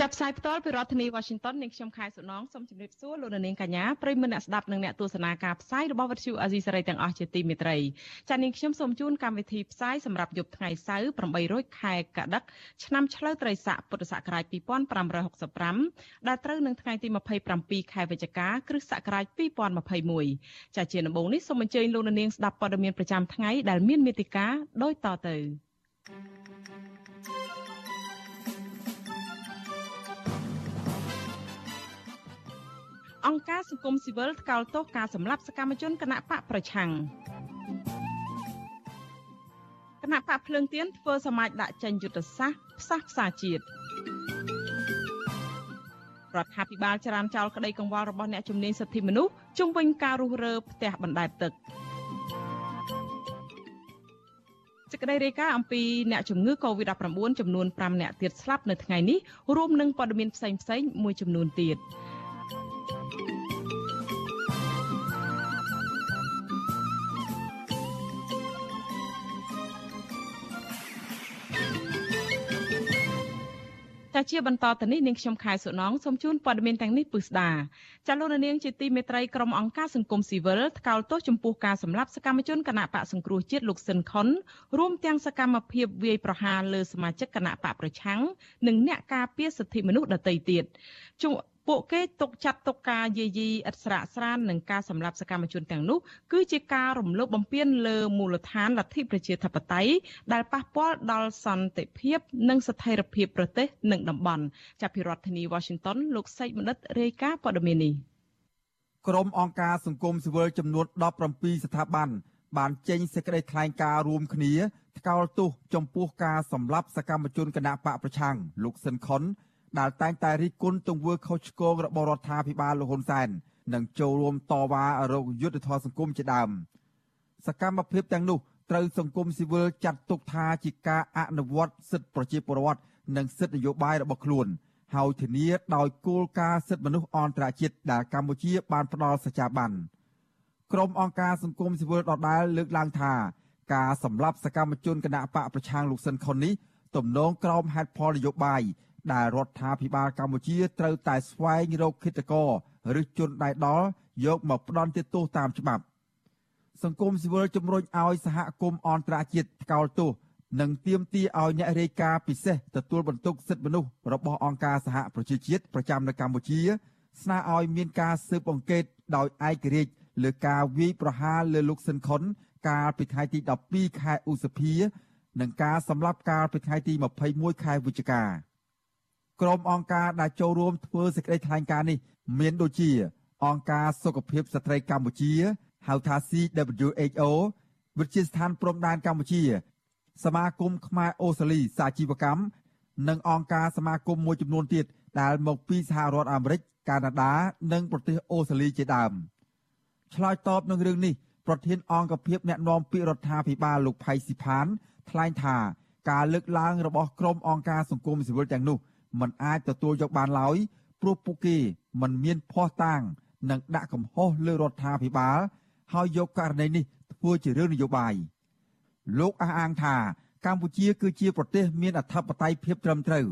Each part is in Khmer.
ចាប់ផ្សាយផ្ទាល់ពីរដ្ឋធានី Washington នាងខ្ញុំខែសុណងសូមជម្រាបសួរលោកនាងកញ្ញាប្រិយមិត្តអ្នកស្ដាប់និងអ្នកទស្សនាការផ្សាយរបស់វិទ្យុអាស៊ីសេរីទាំងអស់ជាទីមេត្រីចា៎នាងខ្ញុំសូមជូនកម្មវិធីផ្សាយសម្រាប់យប់ថ្ងៃសៅរ៍8រោចខែកដិកឆ្នាំឆ្លូវត្រីស័កពុទ្ធសករាជ2565ដែលត្រូវនឹងថ្ងៃទី27ខែវិច្ឆិកាគ្រិស្តសករាជ2021ចា៎ជាដំបូងនេះសូមអញ្ជើញលោកនាងស្ដាប់ព័ត៌មានប្រចាំថ្ងៃដែលមានមេតិការដូចតទៅ thank you អង្គការសង្គមស៊ីវិលថ្កោលទោសការសម្លាប់សកម្មជនគណៈបកប្រឆាំងគណៈបកភ្លើងទៀនធ្វើសមាជដាក់ចេញយុទ្ធសាស្ត្រផ្សះផ្សាជាតិរដ្ឋាភិបាលចរានចោលក្តីកង្វល់របស់អ្នកជំនាញសិទ្ធិមនុស្សជុំវិញការរុះរើផ្ទះបណ្ដែតទឹកសេចក្តីរាយការណ៍អំពីអ្នកជំងឺ Covid-19 ចំនួន5អ្នកទៀតស្លាប់នៅថ្ងៃនេះរួមនឹងព័ត៌មានផ្សេងៗមួយចំនួនទៀត។ ចាជាបន្តទៅនេះនាងខ្ញុំខែសុណងសូមជូនព័ត៌មានទាំងនេះពិស្ដាចាលោកនាងជាទីមេត្រីក្រុមអង្គការសង្គមស៊ីវិលថ្កោលទោសចំពោះការសម្លាប់សកម្មជនគណៈបកសង្គ្រោះជាតិលោកស៊ិនខុនរួមទាំងសកម្មភាពវាយប្រហារលើសមាជិកគណៈបកប្រឆាំងនិងអ្នកការពារសិទ្ធិមនុស្សដទៃទៀត ពួកគេទុកចាត់ទុកការយាយីឥតស្រាកស្រាននឹងការសម្លាប់សកម្មជនទាំងនោះគឺជាការរំលោភបំពានលើមូលដ្ឋានលទ្ធិប្រជាធិបតេយ្យដែលប៉ះពាល់ដល់សន្តិភាព និងស្ថិរភាពប្រទេសនិងតំបន់ចាប់ពីរដ្ឋធានី Washington លោកសេកមនិតរាយការណ៍ព័ត៌មាននេះក្រុមអង្គការសង្គមស៊ីវិលចំនួន17ស្ថាប័នបានចេញសេចក្តីថ្លែងការណ៍រួមគ្នាថ្កោលទោសចំពោះការសម្លាប់សកម្មជនគណៈបកប្រឆាំងលោកស៊ិនខុន ដែលតែងតែរិះគន់ទង្វើខុសឆ្គងរបស់រដ្ឋាភិបាលលោកហ៊ុនសែននិងចូលរួមតវ៉ារោគយុទ្ធធរសង្គមជាដើមសកម្មភាពទាំងនោះត្រូវសង្គមស៊ីវិលចាត់ទុកថាជាការអនុវត្តសិទ្ធិប្រជាពលរដ្ឋនិងសិទ្ធិនយោបាយរបស់ខ្លួនហើយធានាដោយគោលការណ៍សិទ្ធិមនុស្សអន្តរជាតិដែលកម្ពុជាបានផ្ដល់សច្ចាប័នក្រុមអង្គការសង្គមស៊ីវិលដដែលលើកឡើងថាការសម្លាប់សកម្មជនគណៈបកប្រឆាំងលោកស៊ិនខុននេះទំនងក្រោមហេតុផលនយោបាយ ដែលរដ្ឋាភិបាលកម្ពុជាត្រូវតែស្វែងរកគិតកោឬជនដៃដល់យកមកផ្ដន់ទោសតាមច្បាប់ សង្គមស៊ីវិលជំរុញឲ្យសហគមន៍អន្តរជាតិថ្កោលទោសនិងទាមទារឲ្យអ្នករាយការណ៍ពិសេសទទួលបន្ទុកសិទ្ធិមនុស្សរបស់អង្គការសហប្រជាជាតិប្រចាំនៅកម្ពុជា ស្នើឲ្យមានការស៊ើបអង្កេតដោយឯករាជ្យលើការវាយប្រហារលើលោកស៊ិនខុនកាលពីថ្ងៃទី12ខែឧសភា និងការសម្លាប់កាលពីថ្ងៃទី21ខែវិច្ឆិកា ក្រុមអង្គការដែលចូលរួមធ្វើសេចក្តីថ្លែងការណ៍នេះមានដូចជា អង្គការសុខភាពស្ត្រីកម្ពុជាហៅថា CWHO វិទ្យាស្ថានព្រំដែនកម្ពុជា សមាគមខ្មែរអូស្ត្រាលីសាជីវកម្មនិងអង្គការសមាគមមួយចំនួនទៀតដែលមកពីសហរដ្ឋអាមេរិកកាណាដានិងប្រទេសអូស្ត្រាលីជាដើមឆ្លើយតបនឹងរឿងនេះប្រធានអង្គភិបអ្នកណែនាំពាក្យរដ្ឋាភិបាលលោកផៃស៊ីផានថ្លែងថាការលើកឡើងរបស់ក្រុមអង្គការសង្គមស៊ីវិលទាំងនោះ មិនអាចទទួលយកបានឡើយព្រោះពួកគេមិនមានភ័ស្តុតាង និងដាក់កំហុសលើរដ្ឋាភិបាល ហើយយកករណីនេះធ្វើជារឿងនយោបាយលោកអះអាងថា កម្ពុជាគឺជាប្រទេសមានអធិបតេយ្យភាពត្រឹមត្រូវ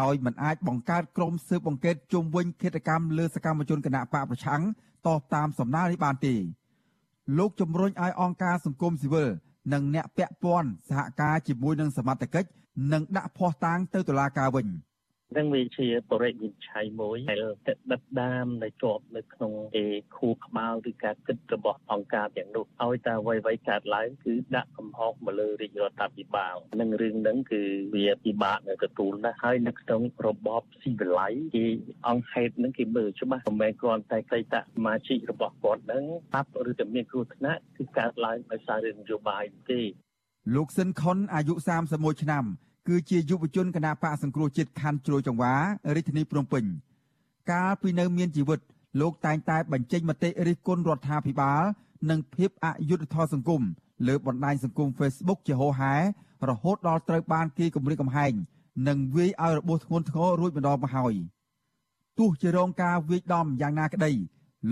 ដោយមិនអាចបង្កើតក្រុមស៊ើបអង្កេតជុំវិញឃាតកម្មលើសកម្មជនគណបកប្រឆាំងតបតាមសំណើនេះបានទេលោកជំរុញឲ្យអង្គការសង្គមស៊ីវិលនិងអ្នកពាក់ព័ន្ធសហការជាមួយនឹងសមត្ថកិច្ចនិងដាក់ភ័ស្តុតាងទៅតុលាការវិញ។ នឹងវាជាបរិយាវិឆ័យមួយដែលទឹកដិតដាមដែលជាប់នៅក្នុងឯខួរក្បាលឬការគិតរបស់អង្គការទាំងនោះឲ្យតែអ្វីៗកើតឡើងគឺដាក់កំហុសមកលើរាជរដ្ឋាភិបាលនឹងរឿងហ្នឹងគឺវាពិបាកនៅទទួលណាស់ហើយនៅក្នុងរបបស៊ីវិល័យគេអង្គហេតុហ្នឹងគេមើលច្បាស់មិនមែនគ្រាន់តែក្តីតសមាជិករបស់គាត់ហ្នឹងបាប់ឬតែមានគ្រោះថ្នាក់គឺកើតឡើងដោយសាររឿងនយោបាយទេលោកស៊ិនខុនអាយុ31ឆ្នាំ គឺជាយុវជនគណៈបកសង្គ្រោះជាតិខណ្ឌជ្រោយចង្វារាជធានីភ្នំពេញកាលពីនៅមានជីវិតលោកតែងតែបញ្ចេញមតិរិះគន់រដ្ឋាភិបាល និងភាពអយុត្តិធម៌សង្គមលើបណ្ដាញសង្គម Facebook ជាហូរហែរហូតដល់ត្រូវបានគេគំរាមកំហែងនិងវាយឲ្យរបួសធ្ងន់ធ្ងររួចម្ដងមកហើយទោះជារងការវាយដំយ៉ាងណាក្តី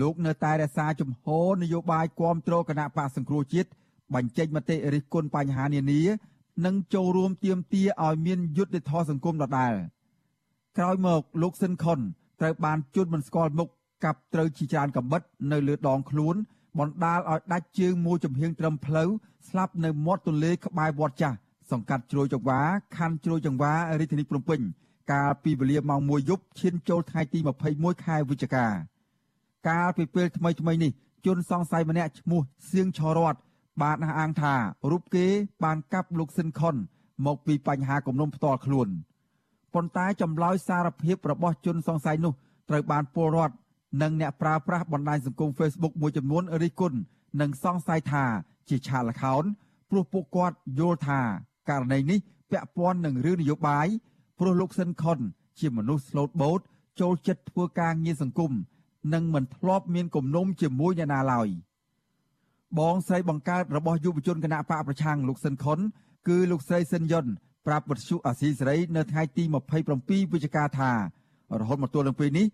លោកនៅតែរក្សាជំហរនយោបាយគាំទ្រគណៈបកសង្គ្រោះជាតិបញ្ចេញមតិរិះគន់បញ្ហានានា និងចូលរួមទាមទារឲ្យមានយុត្តិធម៌សង្គមដដែលក្រោយមកលោកស៊ិនខុនត្រូវបានជន់មិនស្គាល់មុខកាប់ត្រូវជាច្រើនកំបិតនៅលើដងខ្លួនបណ្ដាលឲ្យដាច់ជើងមួយចំហៀងត្រឹមផ្លូវស្លាប់នៅមាត់ទន្លេក្បែរវត្តចាស់សង្កាត់ជ្រោយចង្វាខណ្ឌជ្រោយចង្វារាជធានីភ្នំពេញកាលពីវេលាម៉ោង1យប់ឈានចូលថ្ងៃទី21ខែវិច្ឆិកាកាលពីពេលថ្មីថ្មីនេះជនសង្ស័យម្នាក់ឈ្មោះសៀងឆរត បានអះអាងថារូបគេបានកាប់លោកស៊ិនខុនមកពីបញ្ហាគំនុំផ្ទាល់ខ្លួនប៉ុន្តែចម្លើយសារភាពរបស់ជនសង្ស័យនោះត្រូវបានពលរដ្ឋនិងអ្នកប្រើប្រាស់បណ្ដាញសង្គម Facebook មួយចំនួនរិះគន់និងសង្ស័យថាជាឆាកល្ខោនព្រោះពួកគាត់យល់ថាករណីនេះពាក់ព័ន្ធនឹងរឿងនយោបាយព្រោះលោកស៊ិនខុនជាមនុស្សស្លូតបូតចូលចិត្តធ្វើការងារសង្គមនិងមិនធ្លាប់មានគំនុំជាមួយអ្នកណាឡើយ បងស្រីបង្កើតរបស់យុវជនគណៈបកប្រឆាំងលោកស៊ិនខុនគឺលោកស្រីស៊ិនយុនប្រាប់វិទ្យុអាស៊ីសេរីនៅថ្ងៃទី27វិច្ឆិកាថារហូតមកទល់នឹងពេលនេះ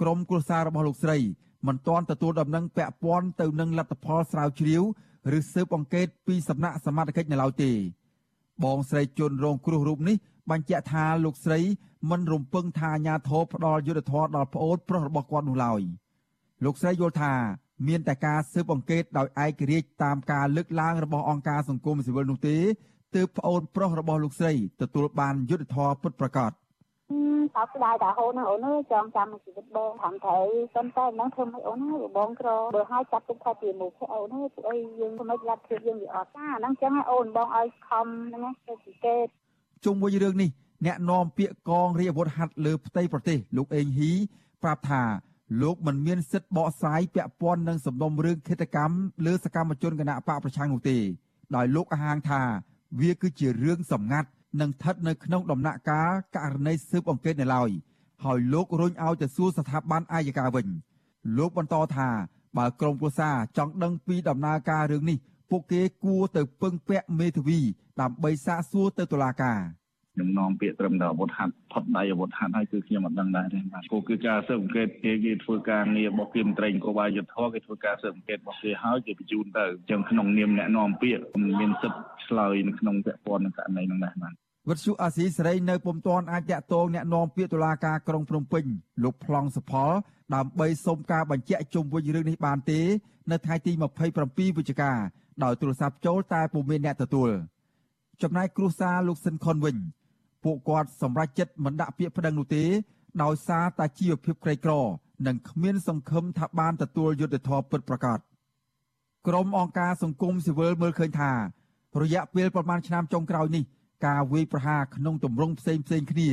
ក្រុមគ្រួសាររបស់លោកស្រីមិនទាន់ទទួលដំណឹងពាក់ព័ន្ធទៅនឹងលទ្ធផលស្រាវជ្រាវឬស៊ើបអង្កេតពីសំណាក់សមត្ថកិច្ចនៅឡើយទេ បងស្រីជន់រងគ្រោះរូបនេះបញ្ជាក់ថាលោកស្រីមិនរំពឹងថាអាញាធរផ្ដាល់យុទ្ធធរដល់ប្អូនប្រុសរបស់គាត់នោះឡើយលោកស្រីយល់ថា មានតែការស៊ើបអង្កេតដោយឯករាជ្យតាមការលើកឡើងរបស់អង្គការសង្គមស៊ីវិលនោះទេទើបប្អូនប្រុសរបស់លោកស្រីទទួលបានយុទ្ធធរពិតប្រាកដសោកស្ដាយតាអូនអូនចងចាំជីវិតបងខាងត្រូវប៉ុន្តែមិនធ្វើឲ្យអូនណាបងក្របើឲ្យចាប់ទឹកថាជាមុខអូនពួកអីយើងមិនលទ្ធភាពយើងវាអត់ណាហ្នឹងចឹងឲ្យអូនបងឲ្យខំហ្នឹងទៅសង្កេតជុំវិញរឿងនេះអ្នកនាំពាក្យកងរាជអាវុធហត្ថលើផ្ទៃប្រទេសលោកអេងហ៊ីប្រាប់ថា លោកមិនមានសិទ្ធិបកស្រាយពាក់ព័ន្ធនឹងសំណុំរឿងឃាតកម្មលើសកម្មជនគណៈបកប្រឆាំងនោះទេដោយលោកអះអាងថា វាគឺជារឿងសម្ងាត់និងស្ថិតនៅក្នុងដំណាក់កាលករណីស៊ើបអង្កេតនៅឡើយហើយលោករុញឲ្យទៅសួរស្ថាប័នអាយកាវិញ លោកបន្តថាបើក្រមព្រោះសារចង់ដឹងពីដំណើរការរឿងនេះ ពួកគេគួរទៅពឹងពាក់មេធាវីដើម្បីសាកសួរទៅតុលាការ។ ខ្ញុំនាំពាក្យត្រឹមតែអាវុធហត្ថផុតដៃអាវុធហត្ថហើយគឺខ្ញុំមិនដឹងដែរទេបាទគោគឺការស៊ើបអង្កេតគេគេធ្វើការងាររបស់គេមន្ត្រីនគរបាលយុទ្ធធរគេធ្វើការស៊ើបអង្កេតរបស់គេហើយគេបញ្ជូនទៅចឹងក្នុងនាមអ្នកនាំពាក្យមិនមានសិទ្ធិឆ្លើយនៅក្នុងពាក់ព័ន្ធនឹងករណីនោះដែរបាទវិទ្យុអាស៊ីសេរីនៅពុំទាន់អាចតាក់ទងអ្នកនាំពាក្យតុលាការក្រុងភ្នំពេញលោកប្លង់សុផល ដើម្បីសុំការបញ្ជាក់ជុំវិញរឿងនេះបានទេ នៅថ្ងៃទី27វិច្ឆិកាដោយទូរស័ព្ទចូលតែពុំមានអ្នកទទួលចំណែកគ្រួសារលោកស៊ិនខុនវិញ ពួកគាត់សម្រេចចិត្តមិនដាក់ពាក្យប្តឹងនោះទេដោយសារតែជីវភាពក្រីក្រ និងគ្មានសង្ឃឹមថាបានទទួលយុត្តិធម៌ពិតប្រាកដក្រុមអង្គការសង្គមស៊ីវិលមើលឃើញថា រយៈពេលប្រមាណឆ្នាំចុងក្រោយនេះការវាយប្រហារក្នុងទម្រង់ផ្សេងផ្សេងគ្នា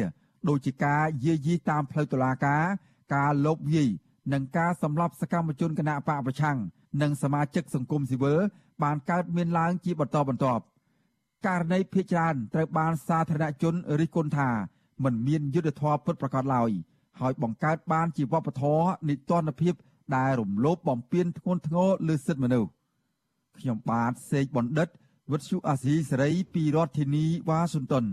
ដូចជាការយាយីតាមផ្លូវតុលាការ ការលបវាយនិងការសម្លាប់សកម្មជនគណៈបកប្រឆាំងនិងសមាជិកសង្គមស៊ីវិលបានកើតមានឡើងជាបន្តបន្ទាប់ ករណីភ ieck ច្រើនត្រូវបានសាធារណជនរិះគន់ថាមិនមានយុទ្ធធម៌ពិតប្រាកដឡើយហើយបង្កើតបានជាវប្បធម៌នីតិរដ្ឋភាពដែលរំលោភបំពានធ្ងន់ធ្ងរលើសិទ្ធិមនុស្សខ្ញុំបាទសេកបណ្ឌិតវិទ្យុអាស៊ីសេរីពីរដ្ឋធានីវ៉ាស៊ីនតោន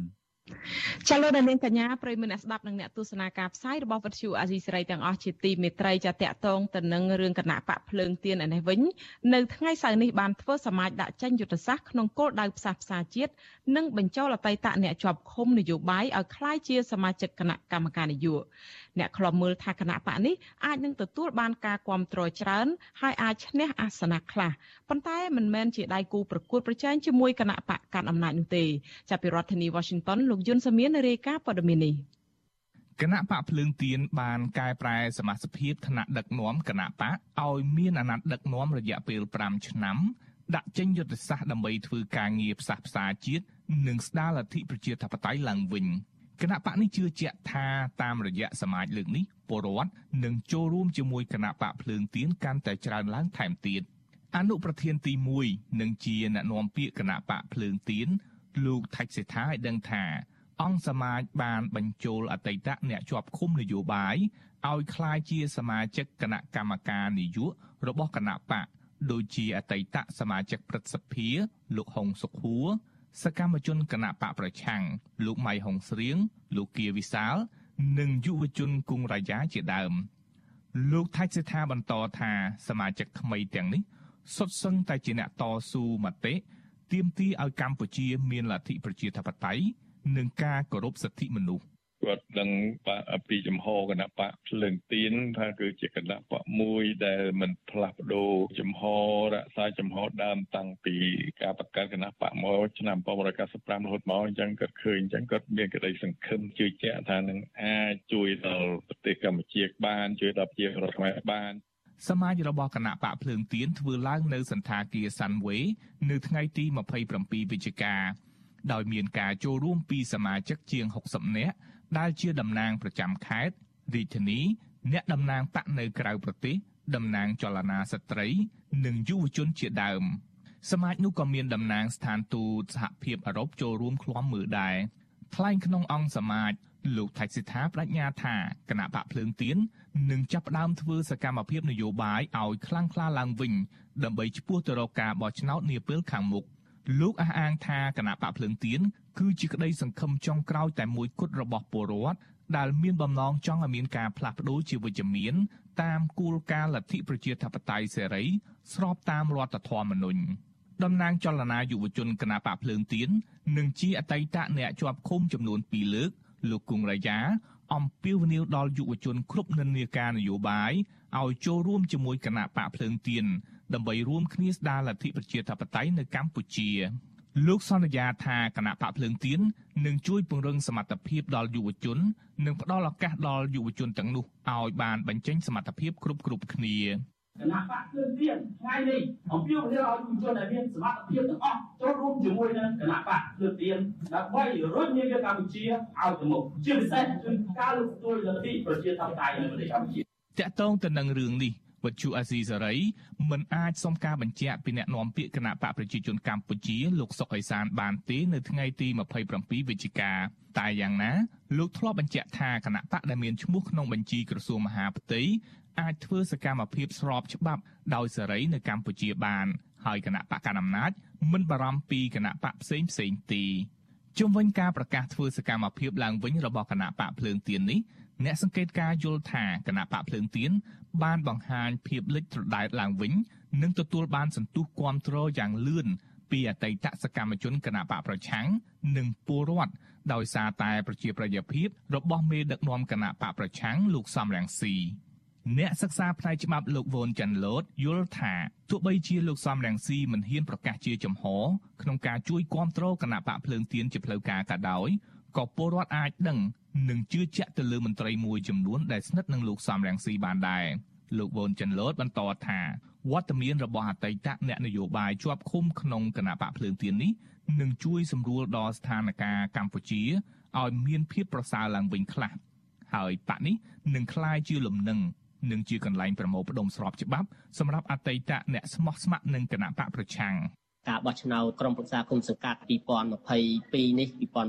ចាលោកនាងកញ្ញាប្រិយមិត្តអ្នកស្ដាប់និងអ្នកទស្សនាការផ្សាយរបស់វិទ្យុអាស៊ីសេរីទាំងអស់ជាទីមេត្រីចាតកតងទៅនឹងរឿងគណៈបកភ្លើងទៀនឯនេះវិញនៅថ្ងៃសៅរ៍នេះបានធ្វើសមាជដាក់ចេញយុទ្ធសាស្ត្រក្នុងគោលដៅផ្សះផ្សាជាតិនិងបញ្ចូលអតីតអ្នកជាប់ឃុំនយោបាយឲ្យក្លាយជាសមាជិកគណៈកម្មការនយោបាយអ្នកខ្លំមើលថាគណៈបកនេះអាចនឹងទទួលបានការគ្រប់គ្រងច្រើនហើយអាចឈ្នះអាសនៈខ្លះប៉ុន្តែមិនមែនជាដៃគូប្រកួតប្រជែងជាមួយគណៈបកកាន់អំណាចនោះទេចាប់ពីរដ្ឋធានី Washington លោកយុនសាមៀនរាយការណ៍ព័ត៌មាននេះគណៈបកភ្លើងទៀនបានកែប្រែសមាជិកភាពឋានៈដឹកនាំគណៈបកឲ្យមានអាណត្តិដឹកនាំរយៈពេល5ឆ្នាំដាក់ចេញយុទ្ធសាស្ត្រដើម្បីធ្វើការងារផ្សះផ្សាជាតិនិងស្ដារលទ្ធិប្រជាធិបតេយ្យឡើងវិញ។គណៈបកនេះជឿជាក់ថាតាមរយៈសមាជលើកនេះពលរដ្ឋនឹងចូលរួមជាមួយគណៈបកភ្លើងទៀនកាន់តែច្រើនឡើងថែមទៀតអនុប្រធានទី1នឹងជាអ្នកនាំពាក្យគណៈបកភ្លើងទៀន លោកថៃសេដ្ឋាឲ្យដឹងថា អង្គសមាជបានបញ្ចូលអតីតអ្នកជាប់ឃុំនយោបាយឲ្យក្លាយជាសមាជិកគណៈកម្មការនយោបាយរបស់គណៈបកដូចជាអតីតសមាជិកព្រឹទ្ធសភា លោកហុងសុខួរសកម្មជនគណៈបកប្រឆាំងលោកម៉ៃហុងស្រៀងលោកគៀវិសាល និងយុវជនគង់រាជាជាដើម លោកថៃសិដ្ឋាបន្តថាសមាជិកថ្មីទាំងនេះសុទ្ធសឹងតែជាអ្នកតស៊ូមតិ ទាមទារឲ្យកម្ពុជាមានលទ្ធិប្រជាធិបតេយ្យនិងការគោរពសិទ្ធិមនុស្សគាត់ដឹងពីចំហគណៈបកភ្លើងទៀនថាគឺជាគណៈបកមួយដែលមិនផ្លាស់ប្ដូរចំហរក្សាចំហដើមតាំងពីការបង្កើតគណៈបកមកឆ្នាំ1995រហូតមកអញ្ចឹងគាត់ឃើញអញ្ចឹងគាត់មានក្តីសង្ឃឹមជឿជាក់ថានឹងអាចជួយដល់ប្រទេសកម្ពុជាបានជួយដល់ប្រជារដ្ឋខ្មែរបាន សមាជរបស់គណៈបកភ្លើងទៀនធ្វើឡើងនៅសន្តាគារសាន់វេនៅថ្ងៃទី27វិច្ឆិកាដោយមានការចូលរួមពីសមាជិកជាង60នាក់ដែលជាតំណាងប្រចាំខេត្តរាជធានី អ្នកតំណាងបកនៅក្រៅប្រទេសតំណាងចលនាស្ត្រី និងយុវជនជាដើមសមាជនោះក៏មានតំណាងស្ថានទូតសហភាពអឺរ៉ុបចូលរួមឃ្លាំមើលដែរថ្លែងក្នុងអង្គសមាជ លោកថៃសិដ្ឋាបញ្ញាថាគណៈបកភ្លើងទៀននឹងចាប់ផ្ដើមធ្វើសកម្មភាពនយោបាយឲ្យខ្លាំងក្លាឡើងវិញដើម្បីឈ្មោះទៅរកការបោះឆ្នោតនាពេលខាងមុខលោកអះអាងថាគណៈបកភ្លើងទៀនគឺជាក្តីសង្ឃឹមចុងក្រោយតែមួយគត់របស់ពលរដ្ឋដែលមានបំណងចង់ឲ្យមានការផ្លាស់ប្ដូរជាវិជ្ជមានតាមគោលការណ៍លទ្ធិប្រជាធិបតេយ្យសេរី ស្របតាមរដ្ឋធម្មនុញ្ញតំណាងចលនាយុវជនគណៈបកភ្លើងទៀននិងជាអតីតអ្នកជាប់ឃុំចំនួន2លើក លោកគង់រាយាអំពាវនាវដល់យុវជនគ្រប់និន្នាការនយោបាយឲ្យចូលរួមជាមួយគណៈបកភ្លើងទៀនដើម្បីរួមគ្នាស្ដារលទ្ធិប្រជាធិបតេយ្យនៅកម្ពុជាលោកសន្យាថាគណៈបកភ្លើងទៀននឹងជួយពង្រឹងសមត្ថភាពដល់យុវជន និងផ្ដល់ឱកាសដល់យុវជនទាំងនោះឲ្យបានបញ្ចេញសមត្ថភាពគ្រប់គ្រប់គ្នា គណៈបកភ្លើងទៀនថ្ងៃនេះអំពាវនាវឲ្យយុវជនដែលមានសមត្ថភាពទាំងអស់ចូលរួមជាមួយនឹងគណៈបកភ្លើងទៀនដើម្បីរុញនាវាកម្ពុជាឲ្យទៅមុខជាពិសេសគឺការលើកស្ទួយលទ្ធិប្រជាធិបតេយ្យនៅប្រទេសកម្ពុជាតកតងទៅនឹងរឿងនេះវិទ្យុអាស៊ីសេរីមិនអាចសុំការបញ្ជាក់ពីអ្នកនាំពាក្យគណៈបកប្រជាជនកម្ពុជាលោកសុកអេសានបានទេនៅថ្ងៃទី27វិច្ឆិកាតែយ៉ាងណាលោកធ្លាប់បញ្ជាក់ថាគណៈបកដែលមានឈ្មោះក្នុងបញ្ជីក្រសួងមហាផ្ទៃ អាចធ្វើសកម្មភាពស្របច្បាប់ដោយសេរីនៅកម្ពុជាបានហើយគណៈបកកណ្ដាលអំណាចមិនបារម្ភពីគណៈបកផ្សេងផ្សេងទេជុំវិញការប្រកាសធ្វើសកម្មភាពឡើងវិញរបស់គណៈបកភ្លើងទៀននេះអ្នកសង្កេតការយល់ថាគណៈបកភ្លើងទៀនបានបង្ហាញភាពលេចត្រដែតឡើងវិញនិងទទួលបានសន្ទុះគាំទ្រយ៉ាងលឿនពីអតីតសកម្មជនគណៈបកប្រឆាំងនិងពលរដ្ឋដោយសារតែប្រជាប្រិយភាពរបស់មេដឹកនាំគណៈបកប្រឆាំងលោកសំរងស៊ី អ្នកសិក្សាផ្នែកច្បាប់លោកវ៉ុនចាន់ឡូតយល់ថាទោះបីជាលោកសំរងស៊ីមិនហ៊ានប្រកាសជាចំហក្នុងការជួយគ្រប់គ្រងគណៈបកភ្លើងទៀនជាផ្លូវការក៏ដោយក៏ពលរដ្ឋអាចដឹងនិងជឿជាក់ទៅលើមន្ត្រីមួយចំនួនដែលស្និទ្ធនឹងលោកសំរងស៊ីបានដែរលោកវ៉ុនចិនឡូតបន្តថាវត្តមានរបស់អតីតអ្នកនយោបាយជាប់ឃុំក្នុងគណៈបកភ្លើងទៀននេះនឹងជួយសម្រួលដល់ស្ថានភាពកម្ពុជាឲ្យមានភាពប្រសើរឡើងវិញខ្លះហើយបកនេះនឹងคล้ายជាលំនឹង និងជាកន្លែងប្រមូលផ្ដុំស្របច្បាប់សម្រាប់អតីតអ្នកស្មោះស្ម័គ្រនឹងគណៈបកប្រឆាំងការបោះឆ្នោតក្រុមប្រឹក្សាគុំសង្កាត់2022នេះ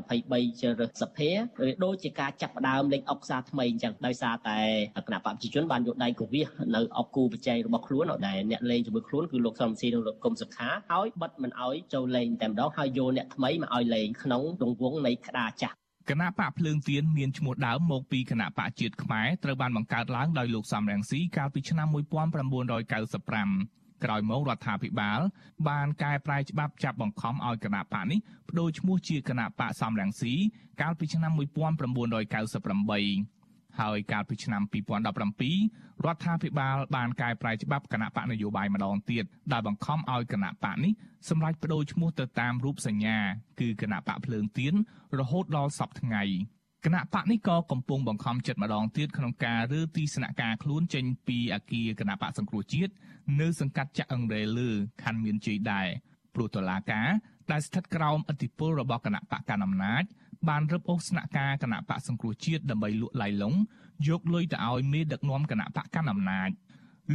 2023ជ្រើសរើសសភាឬដូចជាការចាប់ផ្ដើមលេខអុកសាថ្មីអញ្ចឹងដោយសារតែគណៈបព្វជិជនបានយកដៃកវិសនៅអុកគូបច្ច័យរបស់ខ្លួនដែលអ្នកលេងជាមួយខ្លួនគឺលោកសំស៊ីនិងលោកគុំសុខាហើយបិទមិនអោយចូលលេងតែម្ដងហើយយកអ្នកថ្មីមកអោយលេងក្នុងទង្វង់នៃក្តារចាស់ គណៈបកភ្លើងទៀនមានឈ្មោះដើមមកពីគណៈបកជាតិខ្មែរត្រូវបានបង្កើតឡើងដោយលោកសំរងស៊ីកាលពីឆ្នាំ1995ក្រោយមករដ្ឋាភិបាល បានកែប្រែច្បាប់ចាប់បង្ខំឲ្យគណៈបកនេះបដូរឈ្មោះជាគណៈបកសំរងស៊ីកាលពីឆ្នាំ1998 ហើយកាលពីឆ្នាំ2017រដ្ឋាភិបាលបានកែប្រែច្បាប់គណៈបកនយោបាយម្ដងទៀតដែលបង្ខំឲ្យគណៈបកនេះសម្រេចបដូរឈ្មោះទៅតាមរូបសញ្ញា គឺគណៈបកភ្លើងទៀនរហូតដល់សពថ្ងៃគណៈបកនេះក៏កំពុងបង្ខំចិត្តម្ដងទៀតក្នុងការរើទីស្នាក់ការខ្លួនចេញពីអគារគណៈបកសង្គ្រោះជាតិនៅសង្កាត់ចាក់អង្រែលើខណ្ឌមានជ័យដែរព្រោះតឡាការដែលស្ថិតក្រោមឥទ្ធិពលរបស់គណៈបកកណ្ដាលអំណាច បានរឹបអូសស្នាក់ការគណៈបកសង្គ្រោះជាតិដើម្បីលក់ឡៃឡុងយកលុយទៅឲ្យមេដឹកនាំគណៈបកកណ្ដាលអំណាច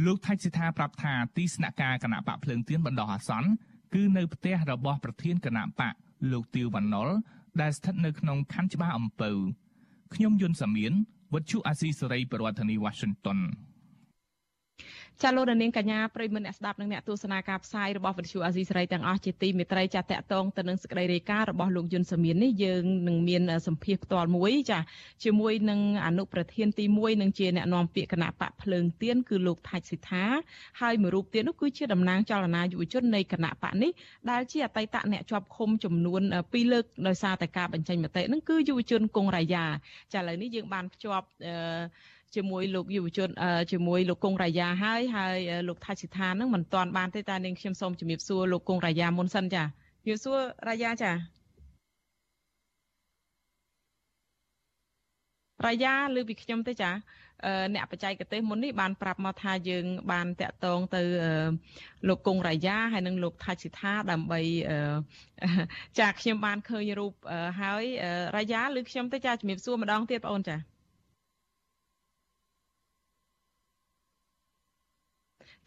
លោកថៃសិដ្ឋាប្រាប់ថាទីស្នាក់ការគណៈបកភ្លើងទៀនបណ្ដោះអាសន្នគឺនៅផ្ទះរបស់ប្រធានគណៈបកលោកទៀវវណ្ណុលដែលស្ថិតនៅក្នុងខណ្ឌច្បារអំពៅខ្ញុំយុនសាមៀនវុទ្ធុអាស៊ីសេរីប្រធានាធិបតី Washington ចាលោកនាងកញ្ញាប្រិមមអ្នកស្ដាប់និងអ្នកទស្សនាការផ្សាយរបស់វិទ្យុអាស៊ីសេរីទាំងអស់ជាទីមេត្រីចាតកតងទៅនឹងសេចក្តីរាយការណ៍របស់លោកយុនសាមៀននេះយើងនឹងមានសម្ភារផ្ទាល់មួយចាជាមួយនឹងអនុប្រធានទី1នឹងជាអ្នកនាំពាក្យគណៈបកភ្លើងទៀនគឺលោកថាច់សិដ្ឋាហើយមួយរូបទៀតនោះគឺជាតំណាងចលនាយុវជននៃគណៈបកនេះដែលជាអតីតអ្នកជាប់ឃុំចំនួន2លើកដោយសារតែការបញ្ចេញមតិនឹងគឺយុវជនកុងរាយាចាឥឡូវនេះយើងបានភ្ជាប់អឺ ជាមួយលោកយុវជនជាមួយលោកគង់រាយាហើយហើយលោកថាច់សិដ្ឋានឹងមិនទាន់បានទេតែនាងខ្ញុំសូមជំរាបសួរលោកគង់រាយាមុនសិនចាជំរាបសួររាយាចារាយាឬពីខ្ញុំទេចាអ្នកបច្ចេកទេសមុននេះបានប្រាប់មកថាយើង បានតាក់ទងទៅលោកគង់រាយាហើយនិងលោកថាច់សិដ្ឋាដើម្បីចាខ្ញុំបានឃើញរូបហើយរាយាឬខ្ញុំទេចាជំរាបសួរម្ដងទៀតបងអូនចា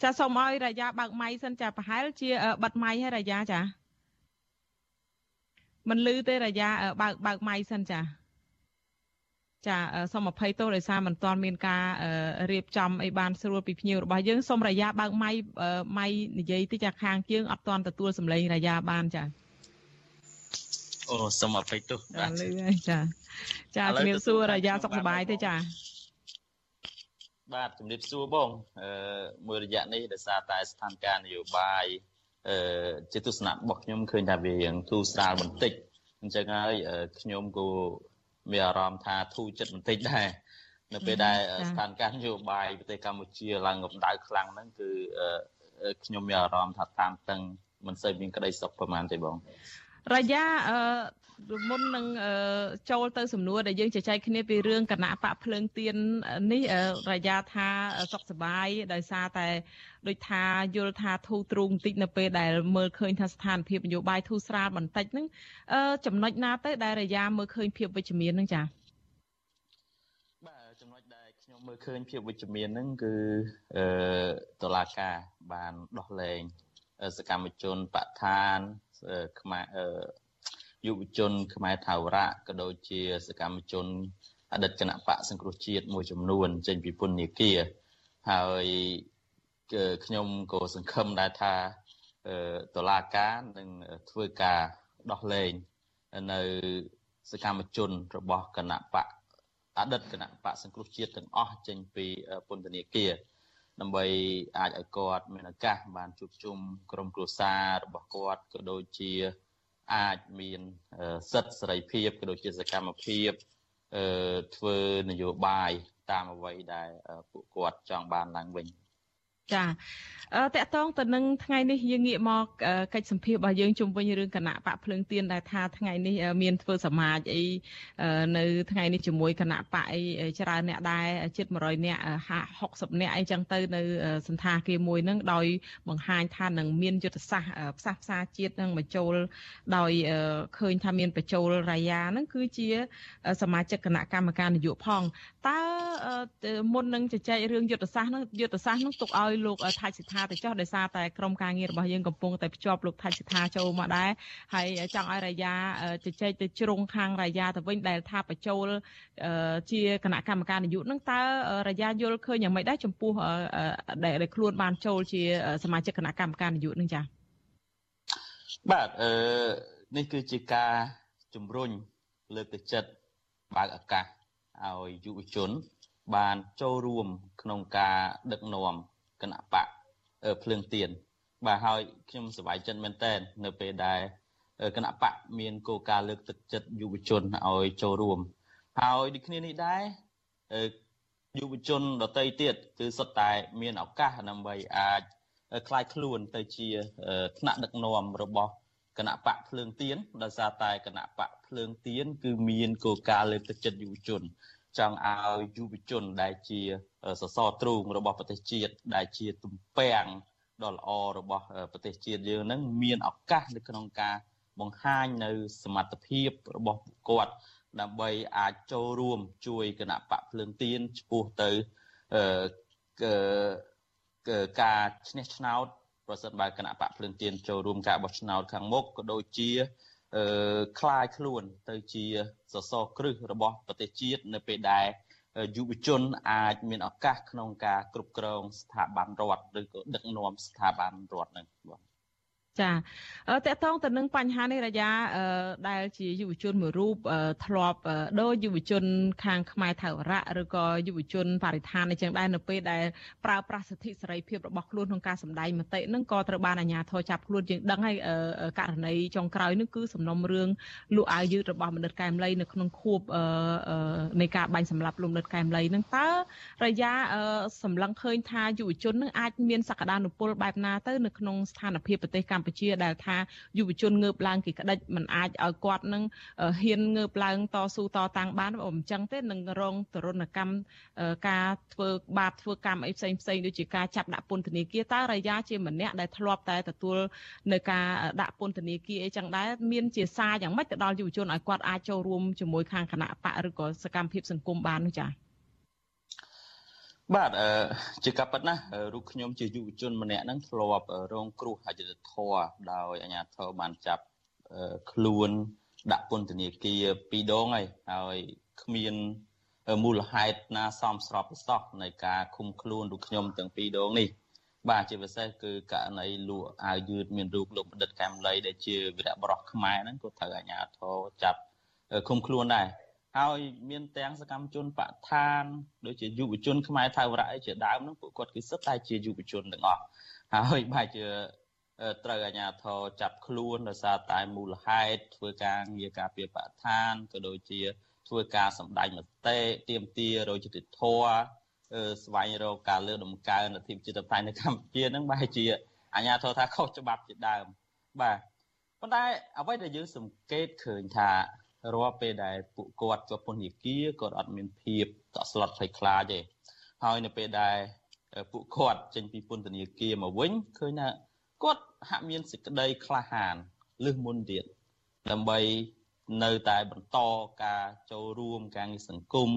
ចាសូមឲ្យរាយាបើកម៉ៃសិនចាប្រហែលជាបិទម៉ៃហើយរាយាចាមិនលឺទេរាយាបើកបើកម៉ៃសិនចាចាសូមអភ័យទោសដោយសារមិនទាន់មានការរៀបចំអីបានស្រួលពីភ្ញៀវរបស់យើងសូមរាយាបើកម៉ៃម៉ៃនិយាយតិចចាខាងជើងអត់ទាន់ទទួលសម្លេងរាយាបានចាអូសូមអភ័យទោសបាទលឺហើយចាចាជំរាបសួររាយាសុខសប្បាយទេចា បាទជំរាបសួរបងអឺមួយរយៈនេះដោយសារតែស្ថានភាពនយោបាយអឺជាទស្សនៈរបស់ខ្ញុំឃើញថាវារៀងធូរស្រាលបន្តិចអញ្ចឹងហើយខ្ញុំក៏មានអារម្មណ៍ថាធូរចិត្តបន្តិចដែរនៅពេលដែលស្ថានភាពនយោបាយប្រទេសកម្ពុជាឡើងកម្ដៅខ្លាំងហ្នឹងគឺខ្ញុំមានអារម្មណ៍ថាតានតឹងមិនសូវមានក្តីសុខប្រហែលទេបង រយៈអឺមុននឹងចូលទៅសំណួរដែលយើងជជែកគ្នាពីរឿងគណៈបកភ្លើងទៀននេះរយៈថាសុខសบายដោយសារតែដូចថាយល់ថាធូរទ្រូងបន្តិចនៅពេលដែលមើលឃើញថាស្ថានភាពនយោបាយធូរស្រាលបន្តិចហ្នឹងចំណុចណាទៅដែលរយៈមើលឃើញភាពវិជ្ជមានហ្នឹងចា៎បាទចំណុចដែលខ្ញុំមើលឃើញភាពវិជ្ជមានហ្នឹងគឺអឺតឡាការបានដោះលែងសកម្មជនបឋាន ខ្មែរយុវជនខ្មែរថាវរៈក៏ដូចជាសកម្មជនអតីតគណៈបកសង្គ្រោះជាតិមួយចំនួន ចេញពីពន្ធនាគារហើយខ្ញុំក៏សង្ឃឹមដែរថាតឡាការនឹងធ្វើការដោះលែងនៅសកម្មជនរបស់គណៈបកអតីតគណៈបកសង្គ្រោះជាតិទាំងអស់ចេញពីពន្ធនាគារ ដើម្បីអាចឲ្យគាត់មានឱកាសបានជួបជុំក្រុមគ្រួសាររបស់គាត់ក៏ដូចជាអាចមានសិទ្ធិសេរីភាពក៏ដូចជាសកម្មភាពធ្វើនយោបាយតាមអ្វីដែលពួកគាត់ចង់បានឡើងវិញ ចាតកតងទៅនឹងថ្ងៃនេះយើងងាកមកកិច្ចសម្ភាររបស់យើងជុំវិញរឿងគណៈបកភ្លើងទៀនដែលថាថ្ងៃនេះមានធ្វើសមាជអីនៅថ្ងៃនេះជាមួយគណៈបកអីច្រើនអ្នកដែរជិត100អ្នក60អ្នកអីចឹងទៅនៅសន្តាគារមួយហ្នឹងដោយបង្ហាញថានឹងមានយុទ្ធសាស្ត្រផ្សះផ្សាជាតិនឹងបញ្ចូលដោយឃើញថាមានបញ្ចូលរាយាហ្នឹងគឺជាសមាជិកគណៈកម្មការនយោបាយផងតើមុននឹងជជែករឿងយុទ្ធសាស្ត្រហ្នឹងយុទ្ធសាស្ត្រហ្នឹងទុកឲ្យលោកថាច់សិដ្ឋាទៅចុះដោយសារតែក្រុមការងាររបស់យើងកំពុងតែភ្ជាប់លោកថាច់សិដ្ឋាចូលមកដែរហើយចង់ឲ្យរាយាជជែកទៅជ្រុងខាងរាយាទៅវិញដែលថាបញ្ចូលជាគណៈកម្មការនយោបាយនឹងតើរាយាយល់ឃើញយ៉ាងម៉េចដែរចំពោះដែលខ្លួនបានចូលជាសមាជិកគណៈកម្មការនយោបាយនឹងចា៎បាទអឺនេះគឺជាការជំរុញលើកទឹកចិត្តបើកឱកាសឲ្យយុវជន បានចូលរួមក្នុងការដឹកនាំ គណៈបកភ្លើងទៀនបាទហើយខ្ញុំសប្បាយចិត្តមែនតើនៅពេលដែលគណៈបកមានគោលការណ៍លើកទឹកចិត្តយុវជនឲ្យចូលរួមហើយដូចគ្នានេះដែរយុវជនដទៃទៀតគឺសុទ្ធតែមានឱកាសដើម្បីអាចคลายខ្លួនទៅជាថ្នាក់ដឹកនាំរបស់គណៈបកភ្លើងទៀនដោយសារតែគណៈបកភ្លើងទៀនគឺមានគោលការណ៍លើកទឹកចិត្តយុវជនចង់ឲ្យយុវជនដែលជា សសរទ្រូងរបស់ប្រទេសជាតិដែលជាទំពាំងដ៏ល្អរបស់ប្រទេសជាតិយើងនឹងមានឱកាសនៅក្នុងការបង្ហាញនៅសមត្ថភាពរបស់ពួកគាត់ដើម្បីអាចចូលរួមជួយគណៈបកភ្លើងទៀនឆ្ពោះទៅការឈ្នះឆ្នោតប្រសិនបើគណៈបកភ្លើងទៀនចូលរួមការបោះឆ្នោតខាងមុខក៏ដូចជា អឺคลายខ្លួនទៅជាសសរគ្រឹះរបស់ប្រទេសជាតិនៅពេលដែល យុវជនអាចមានឱកាសក្នុងការគ្រប់គ្រងស្ថាប័នរដ្ឋឬក៏ដឹកនាំស្ថាប័នរដ្ឋនឹងបាទ ចាតកតងទៅនឹងបញ្ហានេះរយ៉ាដែលជាយុវជនមួយរូបធ្លាប់ដោយយុវជន ខាងខ្មែរថៅរៈឬក៏យុវជនបរិស្ថានអញ្ចឹងដែរនៅពេលដែលប្រើប្រាស់សិទ្ធិសេរីភាពរបស់ខ្លួនក្នុងការសម្ដែងមតិនឹងក៏ត្រូវបានអាជ្ញាធរចាប់ខ្លួនយើងដឹងហើយករណីចុងក្រោយនេះគឺសំណុំរឿងលក់អាវយឺតរបស់មនិតកែមលីនៅក្នុងខួបនៃការបាញ់សម្លាប់លោកមនិតកែមលីនឹងតើរយ៉ាសម្លឹងឃើញថាយុវជននឹងអាចមានសក្តានុពលបែបណាទៅនៅក្នុងស្ថានភាពប្រទេសកម្ពុជាកម្ពុជាដែលថាយុវជនងើបឡើងគេក្តិចមិនអាចឲ្យគាត់នឹងហ៊ានងើបឡើងតស៊ូតតាំងបានបើមិនចឹងទេនឹងរងទរណកម្មការធ្វើបាបធ្វើកម្មអីផ្សេងផ្សេងដូចជាការចាប់ដាក់ពន្ធនាគារតើរាយាជាម្នាក់ដែលធ្លាប់តែទទួលនៅការដាក់ពន្ធនាគារអីចឹងដែរមានជាសារយ៉ាងម៉េចទៅដល់យុវជនឲ្យគាត់អាចចូលរួមជាមួយខាងគណៈបកឬក៏សកម្មភាពសង្គមបាននោះចា៎ បាទអឺជាការពិតណារូបខ្ញុំជាយុវជនម្នាក់ហ្នឹងធ្លាប់រងគ្រោះអយុត្តិធម៌ដោយអាជ្ញាធរបានចាប់ខ្លួនដាក់ពន្ធនាគារពីរដងហើយហើយគ្មានមូលហេតុណាសមស្របសោះនៃការឃុំខ្លួនរូបខ្ញុំទាំងពីរដងនេះបាទជាពិសេសគឺករណីលក់អាវយឺតមានរូបលោកបណ្ឌិតកែមលីដែលជាវីរៈបរោះខ្មែរហ្នឹងក៏ត្រូវអាជ្ញាធរចាប់ឃុំខ្លួនដែរ ហើយមានទាំងសកម្មជនបឋានដូចជាយុវជនខ្មែរថៅរៈអីជាដើមហ្នឹងពួកគាត់គឺសិតតែជាយុវជនទាំងអស់ហើយបែរជាត្រូវអាជ្ញាធរចាប់ខ្លួនដោយសារតែមូលហេតុធ្វើការងារការពារបឋានក៏ដូចជាធ្វើការសម្ដែងមតិទៀមទារយុទ្ធធរស្វែងរកការលើកដំកើងអធិបតេយ្យនៅកម្ពុជាហ្នឹងបែរជាអាជ្ញាធរថាខុសច្បាប់ជាដើមបាទប៉ុន្តែអ្វីដែលយើងសង្កេតឃើញថា រាល់ពេលដែលពួកគាត់ជាប់ពន្ធនាគារគាត់អត់មានភាពតក់ស្លុតភ័យខ្លាចទេហើយនៅពេលដែលពួកគាត់ចេញពីពន្ធនាគារមកវិញឃើញថាគាត់ហាក់មានសេចក្តីក្លាហានលឹះមុនទៀតដើម្បីនៅតែបន្តការចូលរួមការងារសង្គម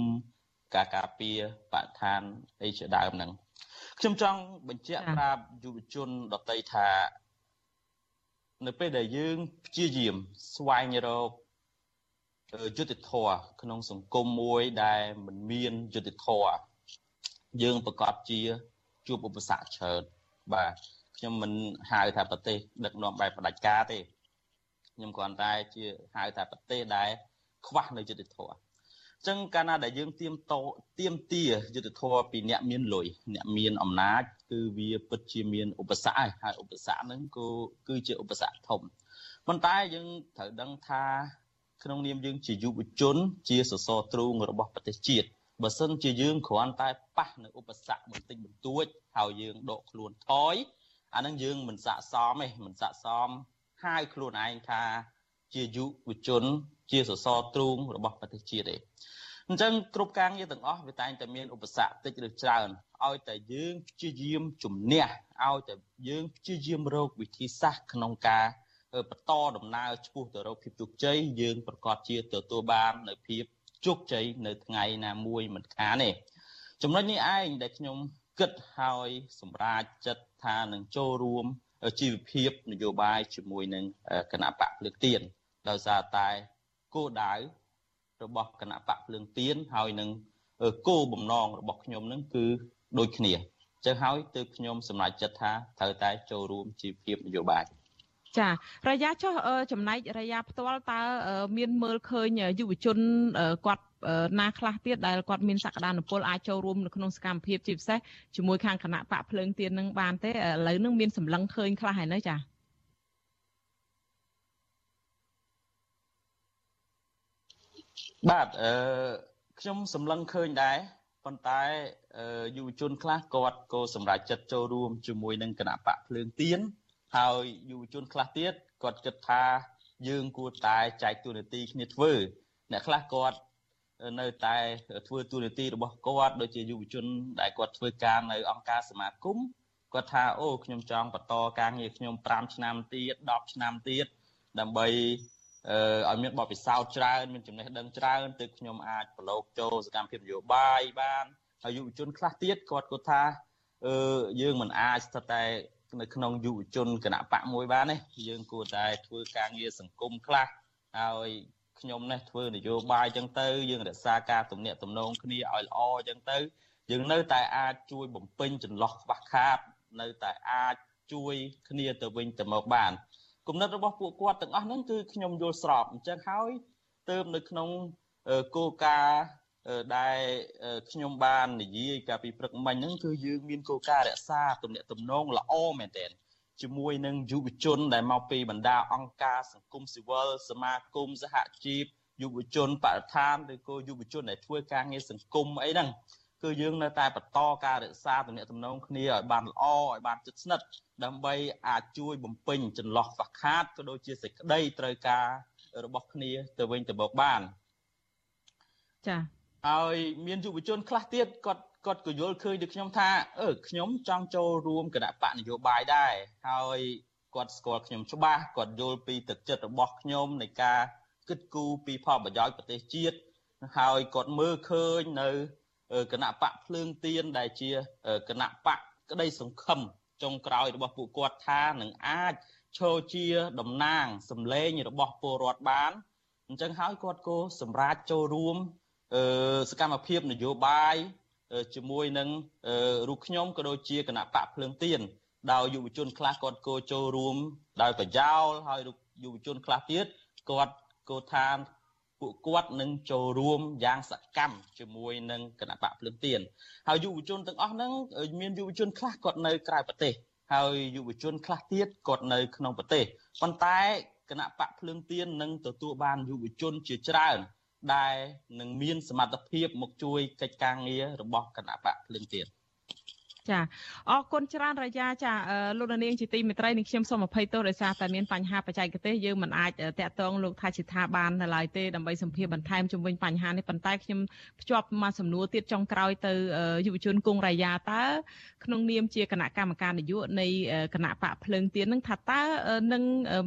ការការពារបរិស្ថានអីជាដើមហ្នឹងខ្ញុំចង់បញ្ជាក់ប្រាប់យុវជនដតីថា នៅពេលដែលយើងព្យាយាមស្វែងរក យុទ្ធធរក្នុងសង្គមមួយដែលមិនមានយុទ្ធធរយើងប្រកាសជាជួបឧបសគ្គច្រើនបាទខ្ញុំមិនហៅថាប្រទេសដឹកនាំបែបផ្ដាច់ការទេខ្ញុំគ្រាន់តែជាហៅថាប្រទេសដែលខ្វះនៅយុទ្ធធរអញ្ចឹងកាលណាដែលយើងទៀមតទៀមទាយុទ្ធធរពីអ្នកមានលុយអ្នកមានអំណាចគឺវាពិតជាមានឧបសគ្គហើយឧបសគ្គហ្នឹងក៏គឺជាឧបសគ្គធំប៉ុន្តែយើងត្រូវដឹងថា ក្នុងនាមយើងជាយុវជន ជាសសរទ្រូងរបស់ប្រទេសជាតិបើសិនជាយើងគ្រាន់តែប៉ះនៅឧបសគ្គបន្តិចបន្តួចហើយយើងដកខ្លួនថយអានឹងយើងមិនស័កសមទេមិនស័កសមហៅខ្លួនឯងថាជាយុវជន ជាសសរទ្រូងរបស់ប្រទេសជាតិទេអញ្ចឹងគ្រប់ការងារទាំងអស់វាតែងតែមានឧបសគ្គតិចឬច្រើនឲ្យតែយើងព្យាយាមជំនះឲ្យតែយើងព្យាយាមរកវិធីសាស្ត្រក្នុងការ បន្តដំណើរឆ្ពោះទៅរកភាពជោគជ័យយើងប្រកាសជាទទួលបាននៅភាពជោគជ័យនៅថ្ងៃណាមួយមិនខានទេចំណុចនេះឯងដែលខ្ញុំគិតហើយសម្រាប់ចិត្តថានឹងចូលរួមជីវភាពនយោបាយជាមួយនឹងគណៈបកភ្លើងទៀនដោយសារតែគោលដៅរបស់គណៈបកភ្លើងទៀនហើយនឹងគោលបំណងរបស់ខ្ញុំនឹងគឺដូចគ្នាចឹងហើយទើបខ្ញុំសម្រេចចិត្តថាត្រូវតែចូលរួមជីវភាពនយោបាយ ចារយៈចុះចំណែករយៈផ្ទាល់តើមានមើលឃើញយុវជនគាត់ណាខ្លះទៀតដែលគាត់មានសក្តានុពលអាចចូលរួមនៅក្នុងសកម្មភាពជាពិសេសជាមួយខាងគណៈបកភ្លើងទៀននឹងបានទេឥឡូវនឹងមានសម្លឹងឃើញខ្លះហើយនៅចាបាទអឺខ្ញុំសម្លឹងឃើញដែរប៉ុន្តែយុវជនខ្លះគាត់ក៏សម្រេចចិត្តចូលរួមជាមួយនឹងគណៈបកភ្លើងទៀន ហើយយុវជនខ្លះទៀតគាត់គិតថាយើងគួរតែចែកទូនាទីគ្នាធ្វើអ្នកខ្លះគាត់នៅតែធ្វើទូនាទីរបស់គាត់ដូចជាយុវជនដែលគាត់ធ្វើការនៅអង្គការសមាគមគាត់ថាអូខ្ញុំចង់បន្តការងារខ្ញុំ5ឆ្នាំទៀត10ឆ្នាំទៀតដើម្បីអឺឲ្យមានបទពិសោធន៍ច្រើនមានចំណេះដឹងច្រើនទើបខ្ញុំអាចប្រឡូកចូលសកម្មភាពនយោបាយបានហើយយុវជនខ្លះទៀតគាត់គាត់ថាអឺយើងមិនអាចស្ថិតតែ នៅក្នុងយុវជនគណៈបកមួយបានទេយើងគួរតែធ្វើការងារសង្គមខ្លះហើយខ្ញុំនេះធ្វើនយោបាយអញ្ចឹងទៅយើងរក្សាការទំនាក់ទំនងគ្នាឲ្យល្អអញ្ចឹងទៅយើងនៅតែអាចជួយបំពេញចន្លោះខ្វះខាត នៅតែអាចជួយគ្នាទៅវិញទៅមកបានគំនិតរបស់ពួកគាត់ទាំងអស់ហ្នឹងគឺខ្ញុំយល់ស្របអញ្ចឹងហើយទៅនៅក្នុងគោលការណ៍ ដែលខ្ញុំបាននិយាយកាលពីព្រឹកមិញហ្នឹងគឺយើងមានគោលការណ៍រក្សាទំនាក់ទំនងល្អមែនទែនជាមួយនឹងយុវជនដែលមកពីបណ្ដាអង្គការសង្គមស៊ីវិលសមាគមសហជីពយុវជនបរិស្ថានឬក៏យុវជនដែលធ្វើការងារសង្គមអីហ្នឹងគឺយើងនៅតែបន្តការរក្សាទំនាក់ទំនងគ្នាឲ្យបានល្អឲ្យបានជិតស្និទ្ធដើម្បីអាចជួយបំពេញចន្លោះខ្វះខាតក៏ដូចជាសេចក្តីត្រូវការរបស់គ្នាទៅវិញទៅមកបានចា៎ ហើយមានយុវជនខ្លះទៀតគាត់គាត់ក៏យល់ឃើញដូចខ្ញុំថាអឺខ្ញុំចង់ចូលរួមគណៈបកនយោបាយដែរហើយគាត់ស្គាល់ខ្ញុំច្បាស់គាត់យល់ពីទឹកចិត្តរបស់ខ្ញុំនៃការគិតគូរពីផលប្រយោជន៍ប្រទេសជាតិហើយគាត់មើលឃើញនៅគណៈបកភ្លើងទៀនដែលជាគណៈបកក្តីសង្ឃឹមចុងក្រោយរបស់ពួកគាត់ថានឹងអាចឈរជាតំណាងសម្លេងរបស់ពលរដ្ឋបានអញ្ចឹងហើយគាត់ក៏សម្រេចចូលរួម សកម្មភាពនយោបាយជាមួយនឹងរូបខ្ញុំក៏ដូចជាគណៈបកភ្លើងទៀនដោយយុវជនខ្លះគាត់គោចូលរួមដោយប្រយោលហើយយុវជនខ្លះទៀតគាត់គោថាពួកគាត់នឹងចូលរួមយ៉ាងសកម្មជាមួយនឹងគណៈបកភ្លើងទៀនហើយយុវជនទាំងអស់ហ្នឹងមានយុវជនខ្លះគាត់នៅក្រៅប្រទេសហើយយុវជនខ្លះទៀតគាត់នៅក្នុងប្រទេសប៉ុន្តែគណៈបកភ្លើងទៀននឹងទទួលបានយុវជនជាច្រើន ដែលនឹងមានសមត្ថភាពមកជួយកិច្ចការងាររបស់គណៈបកភ្លឹងទៀត ចាអរគុណច្រើនរាជាចាលោកនាងជាទីមេត្រីនឹងខ្ញុំសូមអភ័យទោសដោយសារតែមានបញ្ហាបច្ចេកទេសយើងមិនអាចតាក់ទងលោកថាជាថាបាននៅឡើយទេដើម្បីសម្ភារបន្ថែមជំវិញបញ្ហានេះប៉ុន្តែខ្ញុំភ្ជាប់មកសំណួរទៀតចុងក្រោយទៅយុវជនគង់រាយាតើក្នុងនាមជាគណៈកម្មការនយោបាយនៃគណៈបកភ្លើងទៀននឹងថាតើនឹង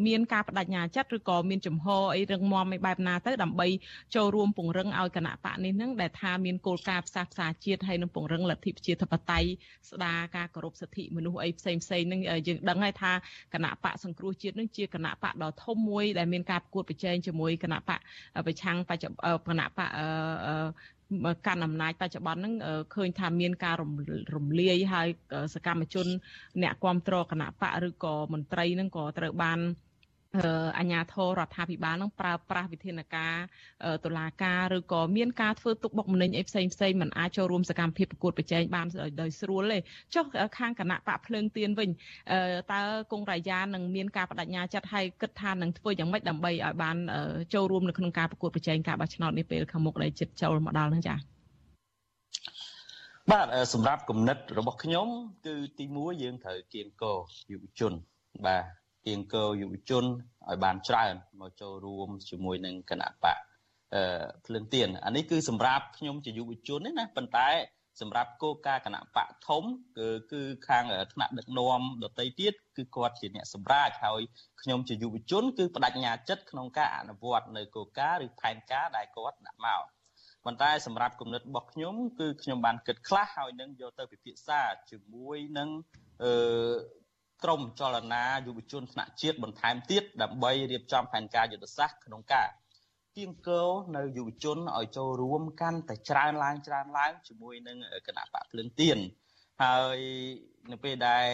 មានការបដិញ្ញាចិត្តឬក៏មានចំហអីរឹងមាំអីបែបណាទៅដើម្បីចូលរួមពង្រឹងឲ្យគណៈបកនេះនឹងដែលថាមានគោលការណ៍ផ្សះផ្សាជាតិហើយនឹងពង្រឹងលទ្ធិប្រជាធិបតេយ្យស្ដារការគោរពសិទ្ធិមនុស្សអីផ្សេងផ្សេងហ្នឹងយើងដឹងហើយថាគណៈបកសង្គ្រោះជាតិនឹងជាគណៈបកដ៏ធំមួយដែលមានការប្រកួតប្រជែងជាមួយគណៈបកប្រឆាំងបច្ចុប្បន្នគណៈបកកាន់អំណាចបច្ចុប្បន្នហ្នឹងឃើញថាមានការរំលាយហើយសកម្មជន អ្នកគ្រប់គ្រងគណៈបកឬក៏មន្ត្រីហ្នឹងក៏ត្រូវបាន អាជ្ញាធររដ្ឋាភិបាលនឹងប្រើប្រាស់វិធានការតុលាការឬក៏មានការធ្វើទុកបុកម្នេញអីផ្សេងផ្សេងមិនអាចចូលរួមសកម្មភាពប្រកួតប្រជែងបានដោយស្រួលទេចុះខាងគណៈបកភ្លើងទៀនវិញតើគង់រាយានឹងមានការបដិញ្ញាចិត្តឲ្យគិតថានឹងធ្វើយ៉ាងម៉េចដើម្បីឲ្យបានចូលរួមនៅក្នុងការប្រកួតប្រជែងការបោះឆ្នោតនេះពេលខាងមុខដែលជិតចូលមកដល់ហ្នឹងចា៎បាទសម្រាប់គំនិតរបស់ខ្ញុំ គឺទី1យើងត្រូវគៀងកយុវជនបាទ ទៀងកើយុវជនឲ្យបានច្រើនមកចូលរួមជាមួយនឹងគណៈបកអឺភ្លើងទៀនអានេះគឺសម្រាប់ខ្ញុំជាយុវជនណាប៉ុន្តែ សម្រាប់គោលការណ៍គណៈបកធំគឺគឺខាងថ្នាក់ដឹកនាំដតីទៀតគឺគាត់ជាអ្នកសម្រាប់ហើយខ្ញុំជាយុវជន គឺបដិញ្ញាចិត្តក្នុងការអនុវត្តនៅគោលការណ៍ឬផែនការដែលគាត់ដាក់មកប៉ុន្តែសម្រាប់គំនិតរបស់ខ្ញុំគឺខ្ញុំបានគិតខ្លះហើយនឹងយកទៅពិភាក្សាជាមួយនឹងអឺ ក្រមចលនាយុវជនថ្នាក់ជាតិបន្ថែមទៀតដើម្បីរៀបចំផែនការយុទ្ធសាស្ត្រក្នុងការទៀងកើនៅយុវជនឲ្យចូលរួមកាន់តែច្រើនឡើងច្រើនឡើងជាមួយនឹងគណៈបកភ្លឹងទៀនហើយនៅពេលដែល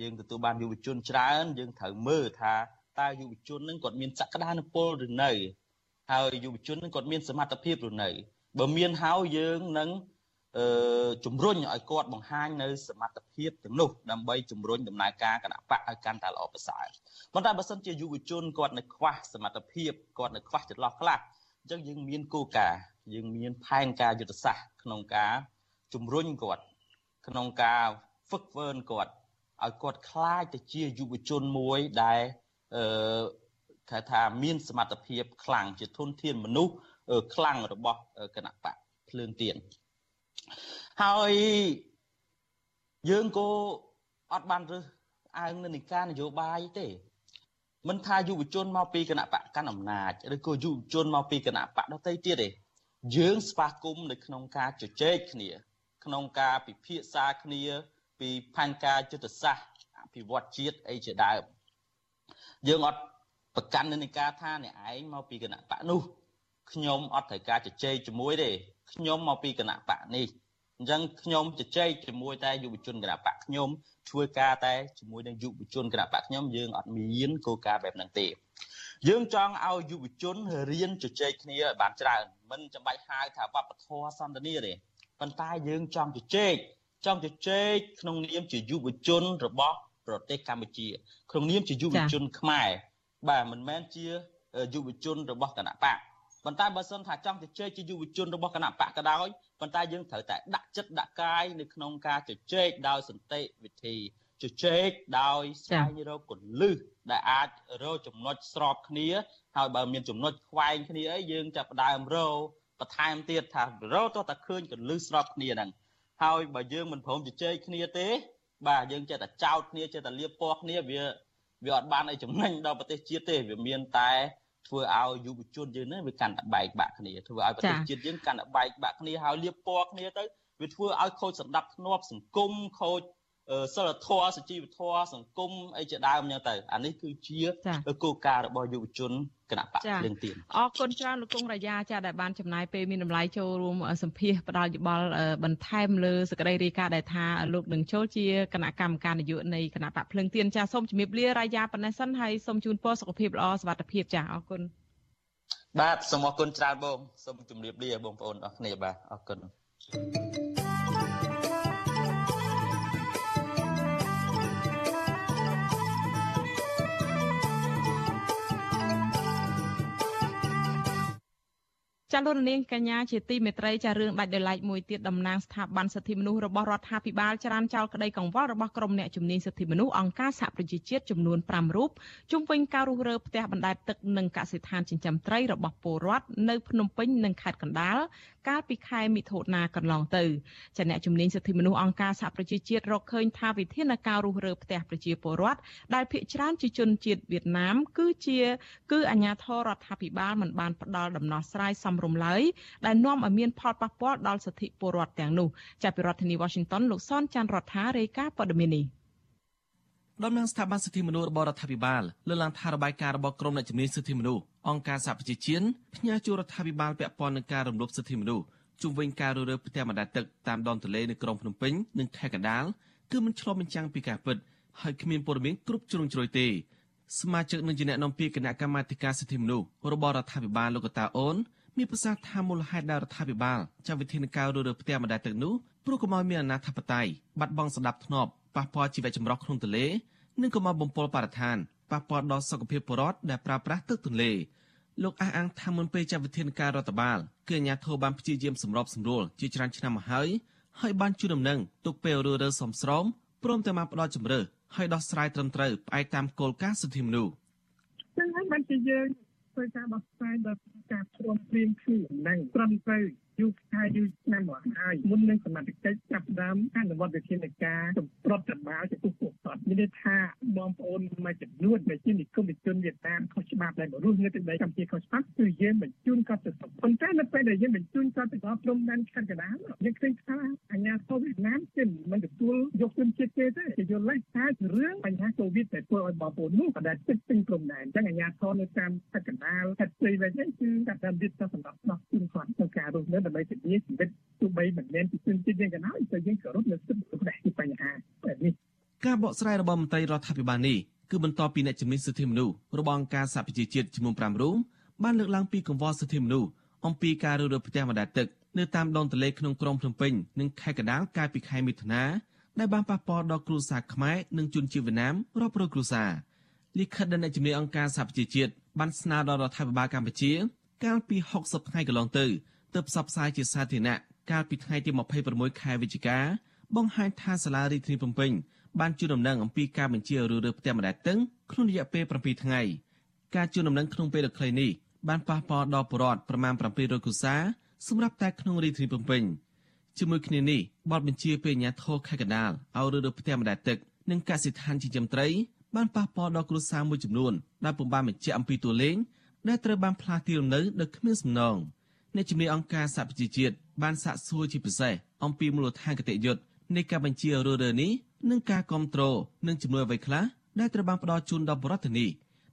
យើងទទួលបានយុវជនច្រើន យើងត្រូវមើលថាតើយុវជននឹងគាត់មានសក្តានុពលឬនៅ ហើយយុវជននឹងគាត់មានសមត្ថភាពឬនៅបើមានហើយយើងនឹង អឺជំរុញឲ្យគាត់បង្ហាញនៅសមត្ថភាពទាំងនោះដើម្បីជំរុញដំណើរការគណៈបកឲ្យកាន់តែល្អប្រសើរប៉ុន្តែបើសិនជាយុវជនគាត់នៅខ្វះសមត្ថភាពគាត់នៅខ្វះចន្លោះខ្លះអញ្ចឹងយើងមានគោលការណ៍យើងមានផែនការយុទ្ធសាស្ត្រក្នុងការជំរុញគាត់ក្នុងការហ្វឹកហ្វឺនគាត់ឲ្យគាត់คล้ายទៅជាយុវជនមួយដែលអឺគេថាមានសមត្ថភាពខ្លាំងជាធនធានមនុស្សខ្លាំងរបស់គណៈបកភ្លើងទៀន ហើយយើងក៏អត់បានរើសអើងនៅនៃការនយោបាយទេមិនថាយុវជនមកពីគណៈបកកាន់អំណាចឬក៏យុវជនមកពីគណៈបកដទៃទៀតទេយើងស្វាគមន៍នៅក្នុងការជជែកគ្នា ក្នុងការពិភាក្សាគ្នា ពីផែនការយុទ្ធសាស្ត្រអភិវឌ្ឍជាតិអីជាដើមយើងអត់ប្រកាន់និន្នាការថាអ្នកឯងមកពីគណៈបកនោះ ខ្ញុំអត់ត្រូវការជជែកជាមួយទេខ្ញុំមកពីគណៈបកនេះអញ្ចឹងខ្ញុំជជែកជាមួយតែយុវជនគណៈបកខ្ញុំធ្វើការតែជាមួយនឹងយុវជនគណៈបកខ្ញុំយើងអត់មានគោលការណ៍បែបហ្នឹងទេយើងចង់ឲ្យយុវជនរៀនជជែកគ្នាឲ្យបានច្រើនមិនចាំបាច់ហៅថាវប្បធម៌សន្តានាទេប៉ុន្តែយើងចង់ជជែកចង់ជជែកក្នុងនាមជាយុវជនរបស់ប្រទេសកម្ពុជា ក្នុងនាមជាយុវជនខ្មែរបាទមិនមែនជាយុវជនរបស់គណៈបក ប៉ុន្តែបើសិនថាចង់ជជែកជាយុវជនរបស់គណៈបកក៏ដោយប៉ុន្តែយើងត្រូវតែដាក់ចិត្តដាក់កាយនៅក្នុងការជជែកដោយសន្តិវិធីជជែកដោយស្វែងរកកលឹះដែលអាចរកចំណុចស្របគ្នា ហើយបើមានចំណុចខ្វែងគ្នាអីយើងចាប់ផ្ដើមរកបន្ថែមទៀតថារកទៅតែឃើញកលឹះស្របគ្នាហ្នឹងហើយបើយើងមិនព្រមជជែកគ្នាទេ បាទយើងចេះតែចោតគ្នាចេះតែលៀបពណ៌គ្នាវាវាអត់បានអីចំណេញដល់ប្រទេសជាតិទេវាមានតែ ធ្វើឲ្យយុវជនយើងនេះវាកាន់តែបែកបាក់គ្នាធ្វើឲ្យប្រទេសជាតិយើងកាន់តែបែកបាក់គ្នាហើយលៀបពណ៌គ្នាទៅវាធ្វើឲ្យខូចសន្តិភាពសង្គមខូចសិលធម៌សុជីវធម៌សង្គមអីជាដើមអញ្ចឹងទៅអានេះគឺជាគោលការណ៍របស់យុវជន គណៈបកលឿងទៀនអរគុណច្រើនលោកគង់រាជាចាដែលបានចំណាយពេលមានតម្លៃចូលរួមសម្ភាសផ្ដល់យោបល់បន្ថែមលើសក្តីរាយការណ៍ដែលថាលោកនឹងចូលជាគណៈកម្មការនយោបាយនៃគណៈបកភ្លឹងទៀនចាសូមជំរាបលារាយាប៉ុណ្ណេះសិនហើយសូមជូនពរសុខភាពល្អសុខភាពចាអរគុណបាទសូមអរគុណច្រើនបងសូមជម្រាបលាបងប្អូនអរគ្នាបាទអរគុណ ចាលោកនាងកញ្ញាជាទីមេត្រីចារឿងដាច់ដោយឡែកមួយទៀតតំណាងស្ថាប័នសិទ្ធិមនុស្សរបស់រដ្ឋាភិបាលចរានចោលក្តីកង្វល់របស់ក្រុមអ្នកជំនាញសិទ្ធិមនុស្សអង្គការសហប្រជាជាតិចំនួន5រូបជុំវិញការរុះរើផ្ទះបណ្ដែតទឹកនិងកសិដ្ឋានចិញ្ចឹមត្រីរបស់ពលរដ្ឋនៅភ្នំពេញនិងខេត្តកណ្ដាល កាលពីខែមិថុនាកន្លងទៅចាអ្នកជំនាញសិទ្ធិមនុស្សអង្គការសហប្រជាជាតិរកឃើញថាវិធានការរុះរើផ្ទះប្រជាពលរដ្ឋដែលភ ieck ច្រើនជាជនជាតិវៀតណាម គឺជា គឺអាញាធររដ្ឋាភិបាលមិនបានផ្ដល់ដំណោះស្រាយសមរម្យឡើយដែលនាំឲ្យមានផលប៉ះពាល់ដល់សិទ្ធិពលរដ្ឋទាំងនោះចាប់ពីរដ្ឋធានី Washington លោកសនច័ន្ទរដ្ឋារាយការណ៍ព័ត៌មាននេះ ដំណឹងស្ថាប័នសិទ្ធិមនុស្សរបស់រដ្ឋាភិបាលលើកឡើងថារបាយការណ៍របស់ក្រមអ្នកជំនាញសិទ្ធិមនុស្សអង្គការសហប្រជាជាតិផ្ញើជួររដ្ឋាភិបាលពាក់ព័ន្ធនឹងការរំលោភសិទ្ធិមនុស្សជុំវិញការរើរើផ្ទះបណ្ដែតទឹកតាមដងទន្លេនៅក្រុងភ្នំពេញនិងខេត្តកណ្ដាលគឺមិនឆ្លុះបញ្ចាំងពីការពិតហើយគ្មានព័ត៌មានគ្រប់ជ្រុងជ្រោយទេសមាជិកនឹងជាអ្នកនាំពាក្យគណៈកម្មាធិការសិទ្ធិមនុស្សរបស់រដ្ឋាភិបាលលោកតាអូនមានប្រសាសន៍ថាមូលហេតុដែលរដ្ឋាភិបាលចាត់វិធានការរើរើផ្ទះបណ្ដែតទឹកនោះព្រោះកុំឲ្យមានអនាធបត័យបាត់បង់សណ្ដាប់ធ្នាប់ ប៉ះពាល់ជីវៈចម្រុះក្នុងទន្លេនិងកុំឲ្យបំពុលបរិស្ថានប៉ះពាល់ដល់សុខភាពពលរដ្ឋដែលប្រើប្រាស់ទឹកទន្លេលោកអះអាងថាមុនពេលចាត់វិធានការរដ្ឋបាលគឺអាជ្ញាធរបានព្យាយាមសម្របសម្រួលជាច្រើនឆ្នាំមកហើយហើយបានជួយដំណឹងទុកពេលរើរើសំស្រោមព្រមទាំងបានផ្ដល់ជំរឿហើយដោះស្រាយត្រឹមត្រូវផ្អែកតាមគោលការណ៍សិទ្ធិមនុស្សនឹងហើយបានជាយើងធ្វើការដោះស្រាយដល់ការព្រមព្រៀងគ្នានឹងត្រឹមត្រូវ យូរខែយូរឆ្នាំមកហើយមុននឹងសមត្ថកិច្ចចាប់ដើមអនុវត្តវិធានការប្រតិបត្តិចំពោះពួកគាត់មានន័យថាបងប្អូនមួយចំនួនដែលជានិគមជនវៀតណាមខុសច្បាប់ដែលរស់នៅទីដីកម្ពុជាខុសច្បាប់គឺយើងបញ្ជូនគាត់ទៅស្រុកប៉ុន្តែនៅពេលដែលយើងបញ្ជូនគាត់ទៅដល់ព្រំដែនខេត្តកណ្ដាលយើងឃើញថាអាជ្ញាធរវៀតណាមគឺមិនទទួលយកជនជាតិទេទេគេយល់លេសថារឿងបញ្ហាកូវីដដែលធ្វើឲ្យបងប្អូននោះក៏ដែលទឹកពេញព្រំដែនអញ្ចឹងអាជ្ញាធរនៅតាមខេត្តកណ្ដាលខេត្តព្រៃវែងនេះគឺការតាមរៀបចំសម្រាប់ដោះជូនគាត់ក្នុងការរស់នៅដើម្បីធានាជីវិតទោះបីមិនមែនពីជនជាតិយើងក៏ដោយតែយើងគោរពនៅសិទ្ធិរបស់ដែរជាបញ្ហាបែបនេះការបកស្រាយរបស់មន្ត្រីរដ្ឋាភិបាលនេះគឺបន្ទាប់ពីអ្នកជំនាញសិទ្ធិមនុស្សរបស់អង្គការសហប្រជាជាតិចំនួន5រូបបានលើកឡើងពីកង្វល់សិទ្ធិមនុស្សអំពីការរើរើផ្ទះបណ្ដែតទឹកនៅតាមដងទន្លេក្នុងក្រុងភ្នំពេញនិងខេត្តកណ្ដាលកាលពីខែមិថុនាដែលបានប៉ះពាល់ដល់គ្រួសារខ្មែរនិងជនជាតិវៀតណាមរាប់រយគ្រួសារលិខិតដល់អ្នកជំនាញអង្គការសហប្រជាជាតិបានស្នើដល់រដ្ឋាភិបាលកម្ពុជា កាលពី60ថ្ងៃកន្លងទៅ ទើបផ្សព្វផ្សាយជាសាធារណៈកាលពីថ្ងៃទី26ខែវិច្ឆិកាបង្ហាញថាសាលារាជធានីភ្នំពេញបានជូនដំណឹងអំពីការបញ្ជារើរើផ្ទះម្ដាយតឹងក្នុងរយៈពេល7ថ្ងៃការជូនដំណឹងក្នុងពេលដ៏ខ្លីនេះបានប៉ះពាល់ដល់ប្រជាពលរដ្ឋប្រមាណ700គ្រួសារសម្រាប់តែក្នុងរាជធានីភ្នំពេញជាមួយគ្នានេះបទបញ្ជាពីអាជ្ញាធរខេត្តកណ្ដាលឲ្យរើរើផ្ទះម្ដាយទឹកនិងកសិដ្ឋានចិញ្ចឹមត្រីបានប៉ះពាល់ដល់គ្រួសារមួយចំនួនដែលពុំបានបញ្ជាក់អំពីតួលេខដែលត្រូវបានផ្លាស់ទីលំនៅដោយគ្មានសំណង។ អ្នកជំនាញអង្គការសហប្រជាជាតិបានសាកសួរជាពិសេសអំពីមូលដ្ឋានគតិយុត្តនៃការបញ្ជារើរើនេះនិងការគ្រប់គ្រងនិងជំនួយអ្វីខ្លះដែលត្រូវបានផ្ដល់ជូនដល់បរដ្ឋនី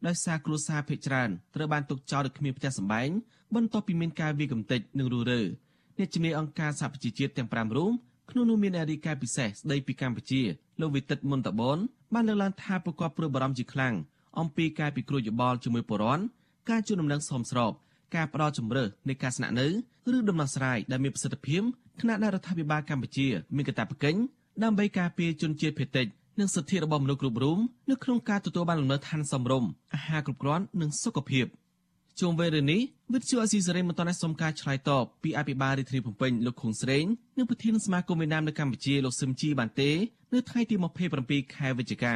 ដោយសារគ្រួសារភ័យច្រើនត្រូវបានទុកចោលដោយគ្មានផ្ទះសម្បែងបន្ទាប់ពីមានការវាយកំទេចនិងរុះរើអ្នកជំនាញអង្គការសហប្រជាជាតិទាំង5រូបក្នុងនោះមានអធិការពិសេសស្ដីពីកម្ពុជាលោកវិទិតមុនតបនបានលើកឡើងថាប្រកបព្រួយបារម្ភជាខ្លាំងអំពីការពិគ្រោះយោបល់ជាមួយពលរដ្ឋការជួនដំណឹងសមស្រប ការផ្ដល់ជំរើសនៃការស្នាក់នៅឬដំណោះស្រាយដែលមានប្រសិទ្ធភាពខណៈដែលរដ្ឋាភិបាលកម្ពុជាមានកាតព្វកិច្ចដើម្បីការពារជនជាតិភេតិចនិងសិទ្ធិរបស់មនុស្សគ្រប់រូបនៅក្នុងការទទួលបានលំនៅឋានសមរម្យអាហារគ្រប់គ្រាន់និងសុខភាពជុំវិញរឿងនេះវិទ្យុអស៊ីសេរីមិនទាន់សុំការឆ្លើយតបពីអភិបាលរាជធានីភ្នំពេញលោកខុងស្រេងនិងប្រធានសមាគមវៀតណាមនៅកម្ពុជាលោកសឹមជីបានទេនៅថ្ងៃទី27ខែវិច្ឆិកា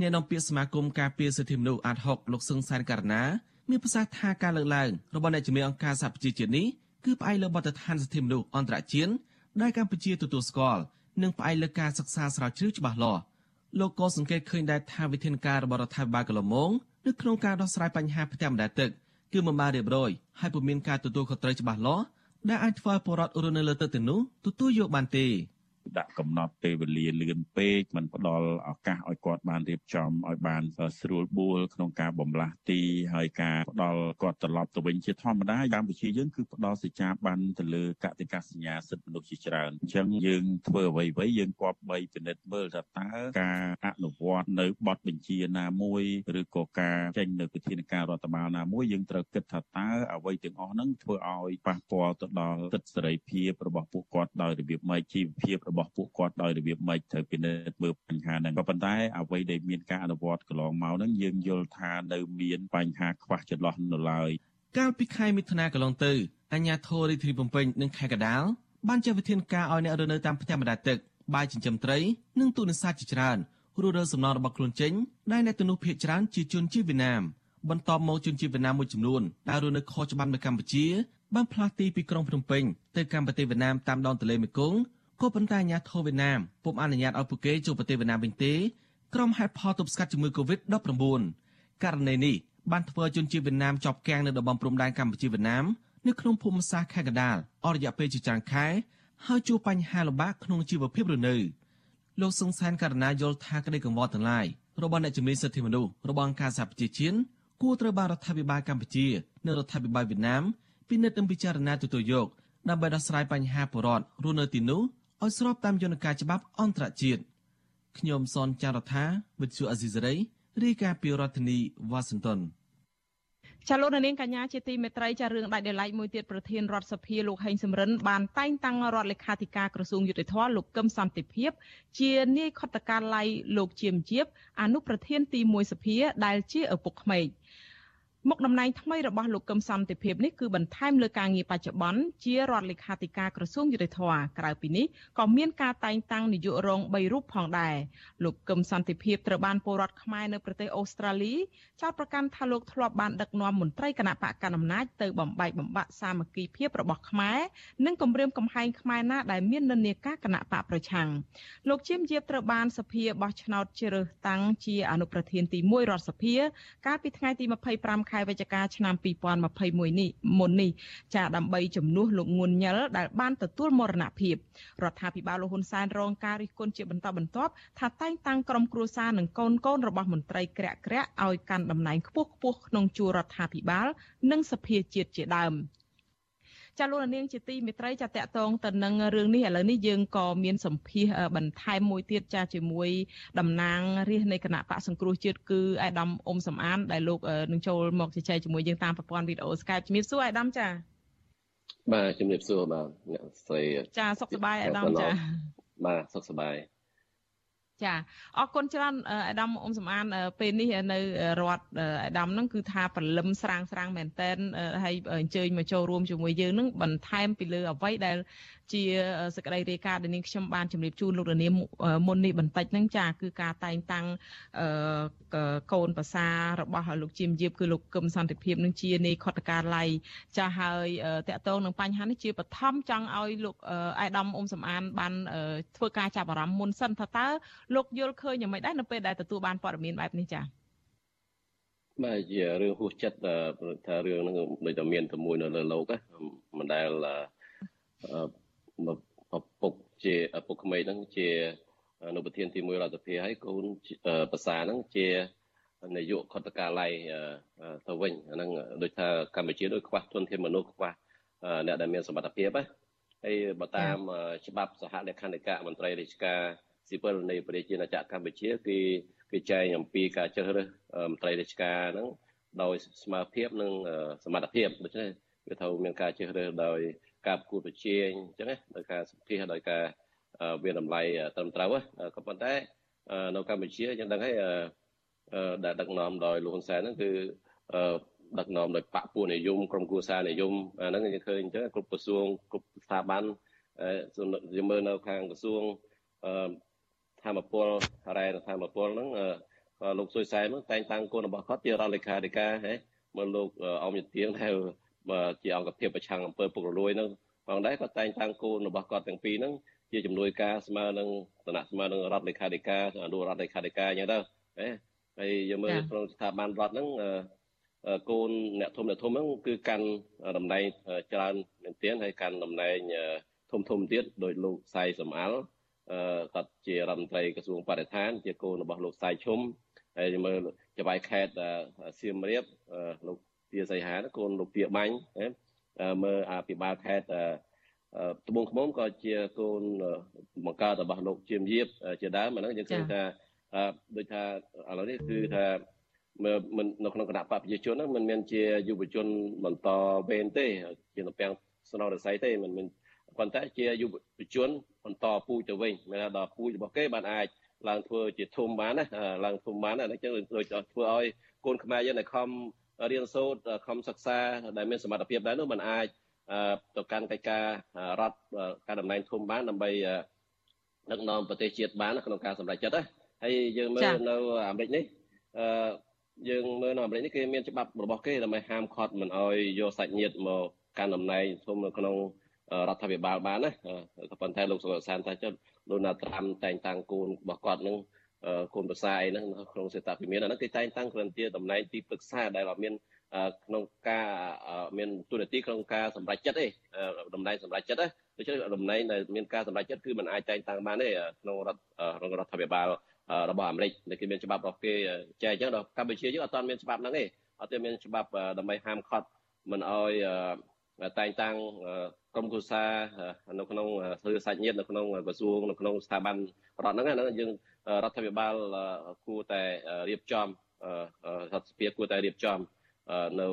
អ្នកនាំពាក្យសមាគមការពារសិទ្ធិមនុស្សអាត60លោកសឹងសានករណា មានប្រសាសន៍ថាការលើកឡើងរបស់អ្នកជំនាញអង្គការសហប្រជាជាតិនេះគឺផ្អែកលើបទដ្ឋានសិទ្ធិមនុស្សអន្តរជាតិដែលកម្ពុជាទទួលស្គាល់និងផ្អែកលើការសិក្សាស្រាវជ្រាវច្បាស់លាស់លោកក៏សង្កេតឃើញដែរថាវិធានការរបស់រដ្ឋាភិបាលកន្លងមកនៅក្នុងការដោះស្រាយបញ្ហាផ្ទះម្ដាយទឹកគឺមិនបានរៀបរយហើយពុំមានការទទួលខុសត្រូវច្បាស់លាស់ដែលអាចធ្វើឲ្យពលរដ្ឋរស់នៅលើទឹកទាំងនោះទទួលយកបានទេ ដាក់កំណត់ពេលវេលាលឿនពេកមិនផ្ដល់ឱកាសឲ្យគាត់បានរៀបចំឲ្យបានស្រួលបួលក្នុងការបំលាស់ទីហើយការផ្ដល់គាត់ត្រឡប់ទៅវិញជាធម្មតាកម្ពុជាយើងគឺផ្ដល់សេចក្ដីបានទៅលើកតិកាសញ្ញាសិទ្ធិមនុស្សជាច្រើនអញ្ចឹងយើងធ្វើអ្វីៗយើងគប្បីពិនិត្យមើលថាតើការអនុវត្តនៅបទបញ្ជាណាមួយឬក៏ការចេញនៅវិធានការរដ្ឋបាលណាមួយយើងត្រូវគិតថាតើអ្វីទាំងអស់ហ្នឹងធ្វើឲ្យប៉ះពាល់ទៅដល់សិទ្ធិសេរីភាពរបស់ពួកគាត់ដោយរបៀបម៉េចជីវភាពរបស់របស់ពួកគាត់ដោយរបៀបម៉េចត្រូវពិនិត្យមើលបញ្ហាហ្នឹងក៏ប៉ុន្តែអ្វីដែលមានការអនុវត្តកន្លងមកហ្នឹងយើងយល់ថានៅមានបញ្ហាខ្វះចន្លោះនៅឡើយកាលពីខែមិថុនាកន្លងទៅអាជ្ញាធររាជធានីភ្នំពេញនិងខេត្តកណ្ដាលបានចាត់វិធានការឲ្យអ្នករស់នៅតាមផ្ទះបណ្ដែតទឹកបាយចិញ្ចឹមត្រីនិងទូកនេសាទជាច្រើនរស់រើសំណងរបស់ខ្លួនចេញដែលអ្នកទាំងនោះភ័យច្រើនជាជនជាតិវៀតណាមបន្ទាប់មកជនជាតិវៀតណាមមួយចំនួនដែលរស់នៅខុសច្បាប់នៅកម្ពុជាបានផ្លាស់ទីពីក្រុងភ្នំពេញទៅកាន់ប្រទេសវៀតណាមតាមដងទន្លេមេគង្គ ក៏ប៉ុន្តែអាញាធរវៀតណាមពុំអនុញ្ញាតឲ្យពួកគេចូលប្រទេសវៀតណាមវិញទេក្រុមហេតុផលទប់ស្កាត់ជំងឺ Covid-19 ករណីនេះបានធ្វើឲ្យជនជាតិវៀតណាមជាប់គាំងនៅតំបន់ព្រំដែនកម្ពុជាវៀតណាមនៅក្នុងភូមិសាស្ត្រខេត្តកណ្ដាលអស់រយៈពេលជាច្រើនខែហើយជួបបញ្ហាលំបាកក្នុងជីវភាពរស់នៅលោកសង្សានករណីយល់ថាក្តីកង្វល់ទាំងឡាយរបស់អ្នកជំនាញសិទ្ធិមនុស្សរបស់អង្គការសហប្រជាជាតិគួរត្រូវបានរដ្ឋាភិបាលកម្ពុជានិងរដ្ឋាភិបាលវៀតណាមពិនិត្យនិងពិចារណាទទួលយកដើម្បីដោះស្រាយបញ្ហាពលរដ្ឋរស់នៅទីនោះ ឲ្យស្របតាមយន្តការច្បាប់អន្តរជាតិខ្ញុំសនចាររថាវិទ្យុអេស៊ីសរ៉ៃរាយការណ៍ពីរដ្ឋធានីវ៉ាស៊ីនតោនចាលោកនាងកញ្ញាជាទីមេត្រីចារឿងដាច់ដライមួយទៀតប្រធានរដ្ឋសភាលោកហេងសំរិនបានតែងតាំងរដ្ឋលេខាធិការក្រសួងយុតិធធលោកកឹមសន្តិភាព ជានាយខុទ្ទកាល័យលោកជាមជាបអនុប្រធានទី1សភាដែលជាឪពុកក្មេក មុខតំណែងថ្មីរបស់លោកកឹមសន្តិភាពនេះគឺបន្ថែមលើការងារបច្ចុប្បន្នជារដ្ឋលេខាធិការក្រសួងយុតិធម៌ក្រៅពីនេះក៏មានការតែងតាំងនាយករង3រូបផងដែរលោកកឹមសន្តិភាពត្រូវបានពលរដ្ឋខ្មែរនៅប្រទេសអូស្ត្រាលីចោទប្រកាន់ថាលោកធ្លាប់បានដឹកនាំមន្ត្រីគណៈបកកណ្ដាលអំណាចទៅបំបែកបំបាក់សាមគ្គីភាពរបស់ខ្មែរនិងគម្រាមកំហែងខ្មែរណាដែលមាននិន្នាការគណៈបកប្រឆាំងលោកជាមជាបត្រូវបានសភាបោះឆ្នោតជ្រើសតាំងជាអនុប្រធានទី1រដ្ឋសភា កាលពីថ្ងៃទី25ខែខែវិច្ឆិកាឆ្នាំ2021នេះមុននេះចាដើម្បីជំនួសលោកងួនញ៉ិលដែលបានទទួលមរណភាពរដ្ឋាភិបាលលោកហ៊ុនសែនរងការរិះគន់ជាបន្តបន្ទាប់ថាតែងតាំងក្រុមគ្រួសារនិងកូនកូនរបស់មន្ត្រីក្រាក់ក្រាក់ឲ្យកាន់តំណែងខ្ពស់ខ្ពស់ក្នុងជួររដ្ឋាភិបាល និងសភាជាតិជាដើម។ ចាលោកនាងជាទីមេត្រីចាតកតងទៅនឹងរឿងនេះឥឡូវនេះយើងក៏មានសម្ភារបន្ថែមមួយទៀតចាជាមួយតំណាងរាជនៃគណៈបកសង្គ្រោះជាតិគឺអាដាមអ៊ុំសំអានដែលលោកនឹងចូលមកជជែកជាមួយយើងតាមប្រព័ន្ធវីដេអូ Skype ជំរាបសួរអាដាមចាបាទជំរាបសួរបាទអ្នកស្រីចាសុខសប្បាយអាដាមចាបាទសុខសប្បាយ ចាអរគុណច្រើនអាដាមអ៊ុំសំអានពេលនេះនៅរដ្ឋអាដាមហ្នឹងគឺថាព្រលឹមស្រាងស្រាងមែនតែនហើយអញ្ជើញមកចូលរួមជាមួយយើងហ្នឹងបន្ថែមពីលើអ្វីដែលជាសក្តីរាយការណ៍ដែលនាងខ្ញុំបានជម្រាបជូនលោករានីមុននេះបន្តិចហ្នឹងចាគឺការតែងតាំងកូនប្រសារបស់លោកជាមយាបគឺលោកកឹមសន្តិភាពនឹងជានៃខុទ្ទកាល័យចាហើយតកតងនឹងបញ្ហានេះជាបឋមចង់ឲ្យលោកអៃដាមអ៊ុំសំអានបានធ្វើការចាប់អារម្មណ៍មុនសិនថាតើលោកយល់ឃើញយ៉ាងម៉េចដែរនៅពេលដែលទទួលបានព័ត៌មានបែបនេះចាបាទជារឿងហួសចិត្តថារឿងហ្នឹងដូចតែមានតែមួយនៅលើលោកមិនដែលឪពុកជាឪពុកក្មេកហ្នឹងជាអនុប្រធានទី1រដ្ឋសភាហើយកូនប្រសាហ្នឹងជានាយកខុទ្ទកាល័យទៅវិញអាហ្នឹងដូចថាកម្ពុជាដូចខ្វះទុនធានមនុស្សខ្វះអ្នកដែលមានសមត្ថភាពណាហើយបើតាមច្បាប់សហលេខាធិការមន្ត្រីរាជការ ស៊ីវិលនៃប្រជាជាតិកម្ពុជាគឺគឺចែងអំពីការជ្រើសរើសមន្ត្រីរាជការហ្នឹងដោយស្មារតីនិងសមត្ថភាពដូច្នេះវាត្រូវមានការជ្រើសរើសដោយការប្រកួតប្រជែងអញ្ចឹងណាដោយការសម្ភាសដោយការវាតម្លៃត្រឹមត្រូវក៏ប៉ុន្តែនៅកម្ពុជាយើងដឹងហើយដែលដឹកនាំដោយលោកហ៊ុនសែនហ្នឹងគឺដឹកនាំដោយបកពួកនិយមក្រុមគូសានិយមអាហ្នឹងយើងឃើញអញ្ចឹងគ្រប់ក្រសួងគ្រប់ស្ថាប័នយើងមើលនៅខាងក្រសួង ធម្មពលរ៉ែធម្មពលហ្នឹងក៏លោកសុយសែនហ្នឹងតែងតាំងគុណរបស់គាត់ជារដ្ឋលេខាធិការហ៎មើលលោកអមយទៀងដែលជាអង្គភាពប្រឆាំងអំពើពុករលួយហ្នឹងផងដែរក៏តែងតាំងគោលរបស់គាត់ទាំងពីរហ្នឹងជាជំនួយការស្មើនឹងឋានៈស្មើនឹងរដ្ឋលេខាធិការអនុរដ្ឋលេខាធិការអញ្ចឹងទៅហើយយើងមើលក្នុងស្ថាប័នរដ្ឋហ្នឹងកូនអ្នកធំអ្នកធំហ្នឹងគឺកាន់តំណែងច្រើនមែនទែនហើយកាន់តំណែងធំធំទៀតដោយលោកសៃសំអាល់ គាត់ជារដ្ឋមន្ត្រីក្រសួងបរិស្ថាន ជាកូនរបស់លោកសៃឈុំហើយមើលចៅខេត្តសៀមរាបលោកទាសីហាកូនលោកទាបាញ់មើលអភិបាលខេត្តត្បូងឃ្មុំក៏ជាកូនបង្កើតរបស់លោកជាមយៀបជាដើមអាហ្នឹងយើងឃើញថាដូចថាឥឡូវនេះគឺថាមិននៅក្នុងគណៈបកប្រជាជនហ្នឹងមិនមែនជាយុវជនបន្តវេនទេជានៅពាំងស្នររស័យទេមិនមែន ប៉ុន្តែជាយុវជនបន្តពូជទៅវិញមានថាដល់ពូជរបស់គេបានអាចឡើងធ្វើជាធំបានណាឡើងធំបានណាអញ្ចឹងដូចធ្វើឲ្យកូនខ្មែរយើងដែលខំរៀនសូត្រខំសិក្សាដែលមានសមត្ថភាពដែរនោះมันអាចទៅកាន់កិច្ចការរដ្ឋការតំណែងធំបានដើម្បីដឹកនាំប្រទេសជាតិបានក្នុងការសម្រេចចិត្តណាហើយយើងមើលនៅអាមេរិកនេះអឺយើងមើលនៅអាមេរិកនេះគេមានច្បាប់របស់គេដើម្បីហាមឃាត់មិនឲ្យយកសាច់ញាតិមកកាន់តំណែងធំនៅក្នុង រដ្ឋាភិបាលបានណាក៏ប៉ុន្តែលោកសុកសានថាចុះលោកណាត្រាំតែងតាំងគូនរបស់គាត់នឹងគូនប្រសាអីហ្នឹងក្នុងសេតវិមានអាហ្នឹងគេតែងតាំងគ្រាន់តែតំណែងទីប្រឹក្សាដែលអត់មានក្នុងការមានទូនាទីក្នុងការសម្រេចចិត្តទេតំណែងសម្រេចចិត្តណាដូច្នេះតំណែងដែលមានការសម្រេចចិត្តគឺมันអាចតែងតាំងបានទេក្នុងរដ្ឋក្នុងរដ្ឋាភិបាលរបស់អាមេរិកដែលគេមានច្បាប់របស់គេចែកអញ្ចឹងដល់កម្ពុជាយើងអត់ទាន់មានច្បាប់ហ្នឹងទេអត់ទាន់មានច្បាប់ដើម្បីហាមឃាត់មិនឲ្យ តែងតាំងក្រុមគូសានៅក្នុងធ្វើសាច់ញាតិនៅក្នុងក្រសួងនៅក្នុងស្ថាប័នរដ្ឋហ្នឹងហ្នឹងយើងរដ្ឋាភិបាលគួរតែរៀបចំរដ្ឋសភាគួរតែរៀបចំនៅ